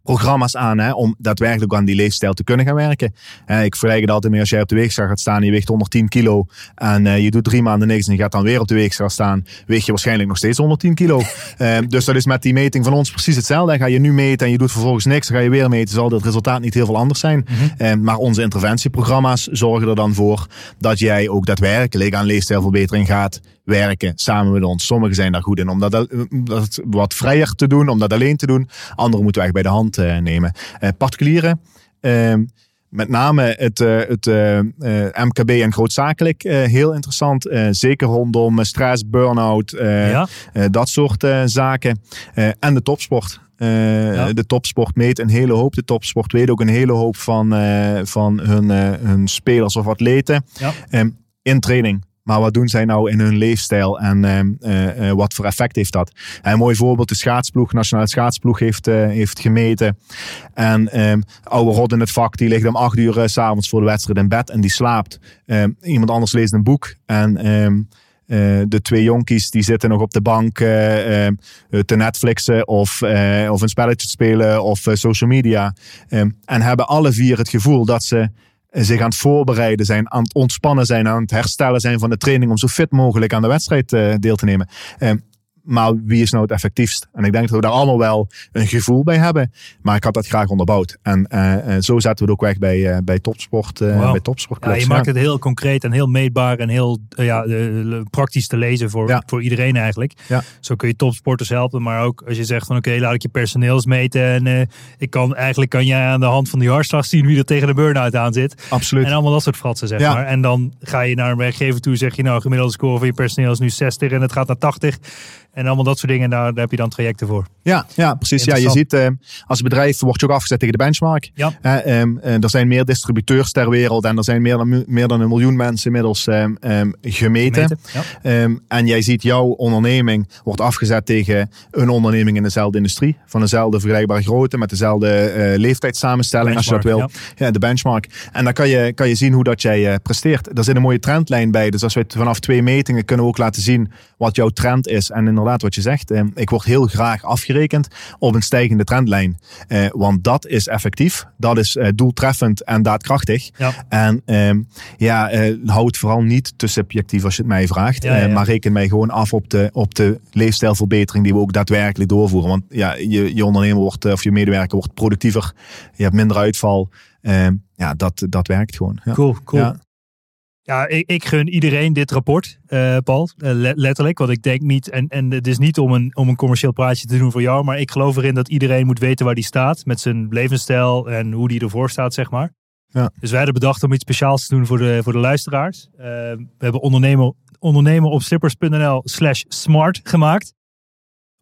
interventieprogramma's aan hè, om daadwerkelijk aan die leefstijl te kunnen gaan werken. Eh, ik vergelijk het altijd mee als jij op de weegschaal gaat staan en je weegt 110 kilo en eh, je doet drie maanden niks en je gaat dan weer op de weegschaal staan, weeg je waarschijnlijk nog steeds 110 kilo. Eh, dus dat is met die meting van ons precies hetzelfde. Dan ga je nu meten en je doet vervolgens niks, dan ga je weer meten, zal het resultaat niet heel veel anders zijn. Eh, maar onze interventieprogramma's zorgen er dan voor dat jij ook daadwerkelijk aan leefstijlverbetering gaat werken samen met ons. Sommigen zijn daar goed in om dat, dat wat vrijer te doen, om dat alleen te doen. Anderen moeten we echt bij de hand eh, nemen. Eh, particulieren, ehm, met name het, eh, het MKB en grootzakelijk heel interessant. Zeker rondom stress, burn-out, ja? dat soort zaken. En de topsport. Ja. De topsport meet een hele hoop. De topsport weet ook een hele hoop van, van hun, hun spelers of atleten. Ja. Ehm, in training. Maar wat doen zij nou in hun leefstijl en ehm, eh, eh, wat voor effect heeft dat? En een mooi voorbeeld, de schaatsploeg, nationale schaatsploeg heeft, eh, heeft gemeten. En ehm oude rot in het vak, die ligt om acht uur s s'avonds voor de wedstrijd in bed en die slaapt. Ehm, iemand anders leest een boek en de twee jonkies die zitten nog op de bank ehm, te Netflixen of, of een spelletje te spelen of social media. En hebben alle vier het gevoel dat ze zich aan het voorbereiden zijn, aan het ontspannen zijn, aan het herstellen zijn van de training om zo fit mogelijk aan de wedstrijd eh, deel te nemen. Maar wie is nou het effectiefst? En ik denk dat we daar allemaal wel een gevoel bij hebben. Maar ik had dat graag onderbouwd. En eh, eh, zo zetten we het ook weg bij, eh, bij topsport. Wauw. bij Ja, je maakt het heel concreet en heel meetbaar en heel ja, praktisch te lezen voor, Ja. voor iedereen eigenlijk. Ja. Zo kun je topsporters helpen, maar ook als je zegt van oké, laat ik je personeels meten. En ik kan, eigenlijk kan jij aan de hand van die hartslag zien wie er tegen de burn-out aan zit. Absoluut. En allemaal dat soort fratsen, zeg maar. En dan ga je naar een werkgever toe, zeg je nou, gemiddelde score van je personeel is nu 60 en het gaat naar 80. En allemaal dat soort dingen, daar, daar heb je dan trajecten voor. Ja, ja precies. Ja, je ziet, eh, als bedrijf word je ook afgezet tegen de benchmark. Ja. Eh, ehm, eh, er zijn meer distributeurs ter wereld en er zijn meer dan, meer dan een miljoen mensen inmiddels ehm, ehm, gemeten. Meten. Ja. En jij ziet jouw onderneming wordt afgezet tegen een onderneming in dezelfde industrie. Van dezelfde vergelijkbare grootte, met dezelfde eh leeftijdssamenstelling als je dat wil. Ja. de benchmark. En dan kan je, kan je zien hoe dat jij presteert. Er zit een mooie trendlijn bij. Dus als we het vanaf twee metingen kunnen we ook laten zien wat jouw trend is. En inderdaad wat je zegt, eh, ik word heel graag afgerekend op een stijgende trendlijn. Eh, want dat is effectief, dat is eh, doeltreffend en daadkrachtig. Ja. En ehm, ja, eh, hou het vooral niet te subjectief als je het mij vraagt. Ja, ja, Eh, ja. maar reken mij gewoon af op de, op de leefstijlverbetering die we ook daadwerkelijk doorvoeren. Want ja, je, je ondernemer wordt, of je medewerker wordt productiever. Je hebt minder uitval. Ehm, ja, dat, dat werkt gewoon. Ja. Cool, cool. Ja. Ja, ik, ik gun iedereen dit rapport, eh, Paul. Eh, le- letterlijk. Want ik denk niet, en, en het is niet om een, om een commercieel praatje te doen voor jou, maar ik geloof erin dat iedereen moet weten waar die staat. Met zijn levensstijl en hoe die ervoor staat, zeg maar. Ja. Dus wij hadden bedacht om iets speciaals te doen voor de, voor de luisteraars. Eh, we hebben ondernemer, ondernemer op slippers.nl slash smart gemaakt.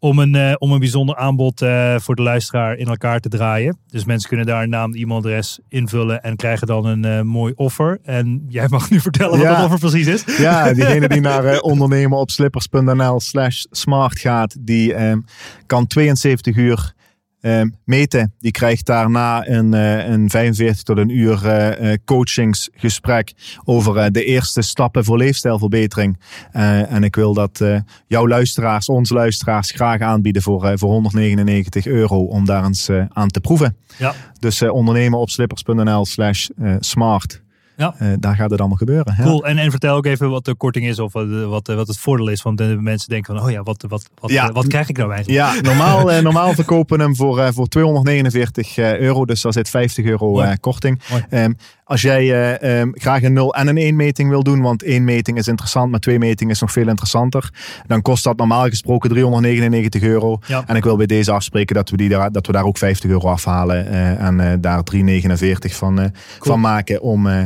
Om een, eh, om een bijzonder aanbod eh, voor de luisteraar in elkaar te draaien. Dus mensen kunnen daar een naam, e-mailadres invullen en krijgen dan een eh, mooi offer. En jij mag nu vertellen wat dat offer precies is. Ja, diegene die naar eh, ondernemen op slippers.nl slash smart gaat, die ehm, kan 72 uur ehm, meten. Die krijgt daarna een, eh, een 45 tot een uur eh, eh, coachingsgesprek over de eerste stappen voor leefstijlverbetering. En ik wil dat jouw luisteraars, onze luisteraars, graag aanbieden voor, voor 199 euro om daar eens aan te proeven. Ja. Dus ondernemen op slippers.nl slash eh, smart. Ja. Eh, daar gaat het allemaal gebeuren. Ja. Cool. En, en vertel ook even wat de korting is of wat, wat, wat het voordeel is. Want de mensen denken van, oh ja, wat, wat, wat, Ja. eh, wat krijg ik nou eigenlijk? Ja, normaal, eh, normaal verkopen we hem voor, eh, voor 249 eh, euro. Dus daar zit 50 euro eh, korting. Ehm, als jij eh, ehm, graag een 0 en een 1 meting wil doen, want één meting is interessant, maar twee metingen is nog veel interessanter, dan kost dat normaal gesproken 399 euro. Ja. En ik wil bij deze afspreken dat we, die daar, dat we daar ook 50 euro afhalen eh, en eh, daar 349 van, eh, van maken om, eh,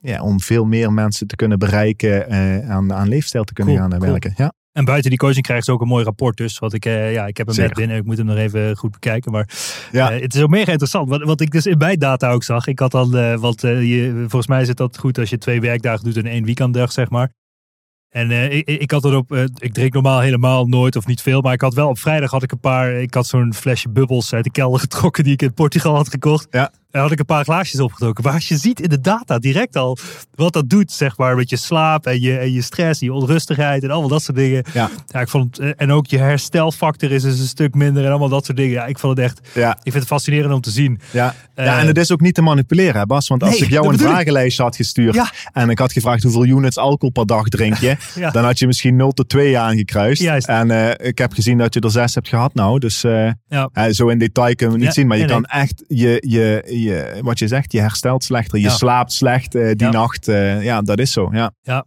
ja, om veel meer mensen te kunnen bereiken eh, aan, aan leefstijl te kunnen Cool, gaan cool. werken. Ja. En buiten die coaching krijgen ze ook een mooi rapport dus. Wat ik, eh, ja, ik heb hem Zeker. net binnen. Ik moet hem nog even goed bekijken. Maar Ja. eh, het is ook mega interessant. Wat, wat ik dus in mijn data ook zag. Ik had dan, want eh, je, volgens mij is het dat goed als je twee werkdagen doet en één weekenddag, zeg maar. En ik, ik had erop, ik drink normaal helemaal nooit of niet veel, maar ik had wel op vrijdag had ik een paar, ik had zo'n flesje bubbels uit de kelder getrokken die ik in Portugal had gekocht. Ja. Daar had ik een paar glaasjes opgetrokken. Maar als je ziet in de data direct al wat dat doet, zeg maar, met je slaap en je, en je stress, en je onrustigheid en allemaal dat soort dingen. Ja. Ja, ik vond het, eh, en ook je herstelfactor is dus een stuk minder en allemaal dat soort dingen. Ja, ik vond het echt, Ja, ik vind het fascinerend om te zien. ja. Eh, ja, en het is ook niet te manipuleren, hè, Bas. Want als Nee, ik jou een vragenlijstje had gestuurd Ja. en ik had gevraagd hoeveel units alcohol per dag drink je, dan had je misschien 0 tot 2 aangekruist. Juist. En eh, ik heb gezien dat je er 6 hebt gehad nou. Dus eh, Ja. eh, zo in detail kunnen we niet zien. Maar je nee, kan echt, je, je, je, wat je zegt, je herstelt slechter. Je Ja. slaapt slecht eh, die nacht. eh, ja, dat is zo. Ja. Ja,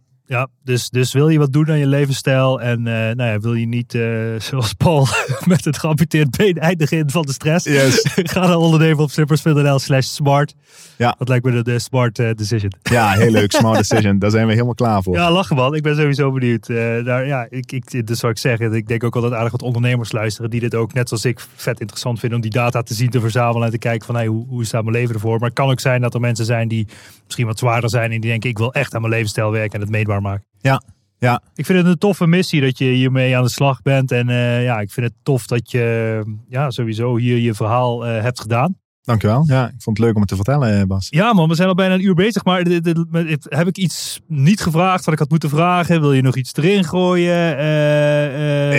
dus, dus wil je wat doen aan je levensstijl en eh, nou ja, wil je niet, eh, zoals Paul, met het geamputeerd been eindigen in van de stress, Yes. ga dan ondernemen op slippers.nl slash smart. Ja. Dat lijkt me de, de smart eh, decision. ja, heel leuk. Smart decision. Daar zijn we helemaal klaar voor. Ja, lachen man. Ik ben sowieso benieuwd. Daar, ja, ik, ik, dus zou ik zeggen, ik denk ook altijd aardig wat ondernemers luisteren die dit ook, net zoals ik, vet interessant vinden om die data te zien, te verzamelen en te kijken van hey, hoe, hoe staat mijn leven ervoor. Maar het kan ook zijn dat er mensen zijn die misschien wat zwaarder zijn en die denken ik wil echt aan mijn levensstijl werken en het meetbaar Ja. Ja. Ik vind het een toffe missie dat je hiermee aan de slag bent. En eh, ja, ik vind het tof dat je ja, sowieso hier je verhaal eh, hebt gedaan. Dankjewel. Ja, ik vond het leuk om het te vertellen, eh, Bas. Ja man, we zijn al bijna een uur bezig. Maar dit- dit- dit- heb ik iets niet gevraagd wat ik had moeten vragen? Wil je nog iets erin gooien?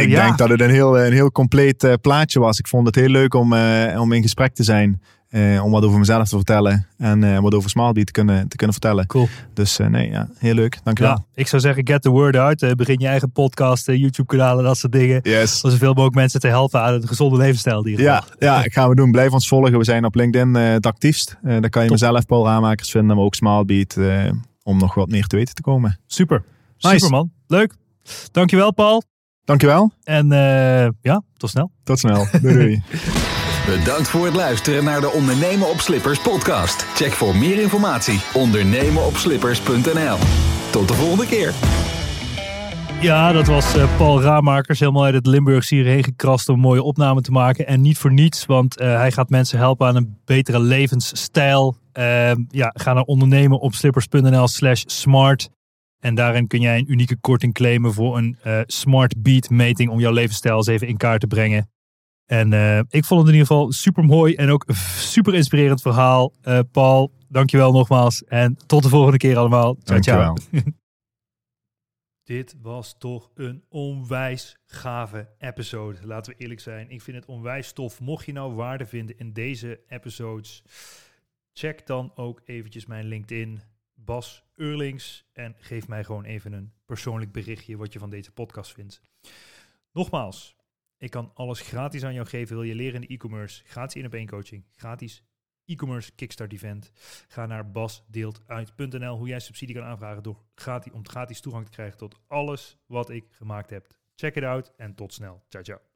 Ik ja. denk dat het een heel, een heel compleet plaatje was. Ik vond het heel leuk om, om in gesprek te zijn. Eh, om wat over mezelf te vertellen. En eh, wat over Smallbeat te kunnen, te kunnen vertellen. Cool. Dus eh, nee, ja, heel leuk. Dankjewel. Ja, ik zou zeggen, get the word out. Begin je eigen podcast, YouTube-kanalen, dat soort dingen. Yes. Om zoveel mogelijk mensen te helpen aan een gezonde levensstijl. ieder Ja, ja, gaan we doen. Blijf ons volgen. We zijn op LinkedIn het actiefst. Daar kan je Top. mezelf, Paul Raamakers, vinden. Maar ook Smallbeat. eh, om nog wat meer te weten te komen. Super. Nice. Super man. Leuk. Dankjewel Paul. Dankjewel. En ja, tot snel. Tot snel. Doei doei. Bedankt voor het luisteren naar de Ondernemen op Slippers podcast. Check voor meer informatie ondernemenopslippers.nl. Tot de volgende keer. Ja, dat was eh, Paul Raamakers helemaal uit het Limburgs hierheen gekrast om een mooie opname te maken. En niet voor niets, want eh, hij gaat mensen helpen aan een betere levensstijl. Eh, ja, ga naar ondernemen op slippers.nl slash smart. En daarin kun jij een unieke korting claimen voor een eh, smart beat meting om jouw levensstijl eens even in kaart te brengen. En eh, ik vond het in ieder geval super mooi en ook een super inspirerend verhaal. Eh, Paul, dankjewel nogmaals. En tot de volgende keer allemaal. Ciao, ciao. Dankjewel. Dit was toch een onwijs gave episode. Laten we eerlijk zijn. Ik vind het onwijs tof. Mocht je nou waarde vinden in deze episodes, check dan ook eventjes mijn LinkedIn, Bas Eurlings. En geef mij gewoon even een persoonlijk berichtje wat je van deze podcast vindt. Nogmaals, ik kan alles gratis aan jou geven. Wil je leren in de e-commerce? Gratis in op één coaching. Gratis e-commerce kickstart event. Ga naar basdeeltuit.nl hoe jij subsidie kan aanvragen door gratis, om gratis toegang te krijgen tot alles wat ik gemaakt heb. Check it out en tot snel. Ciao, ciao.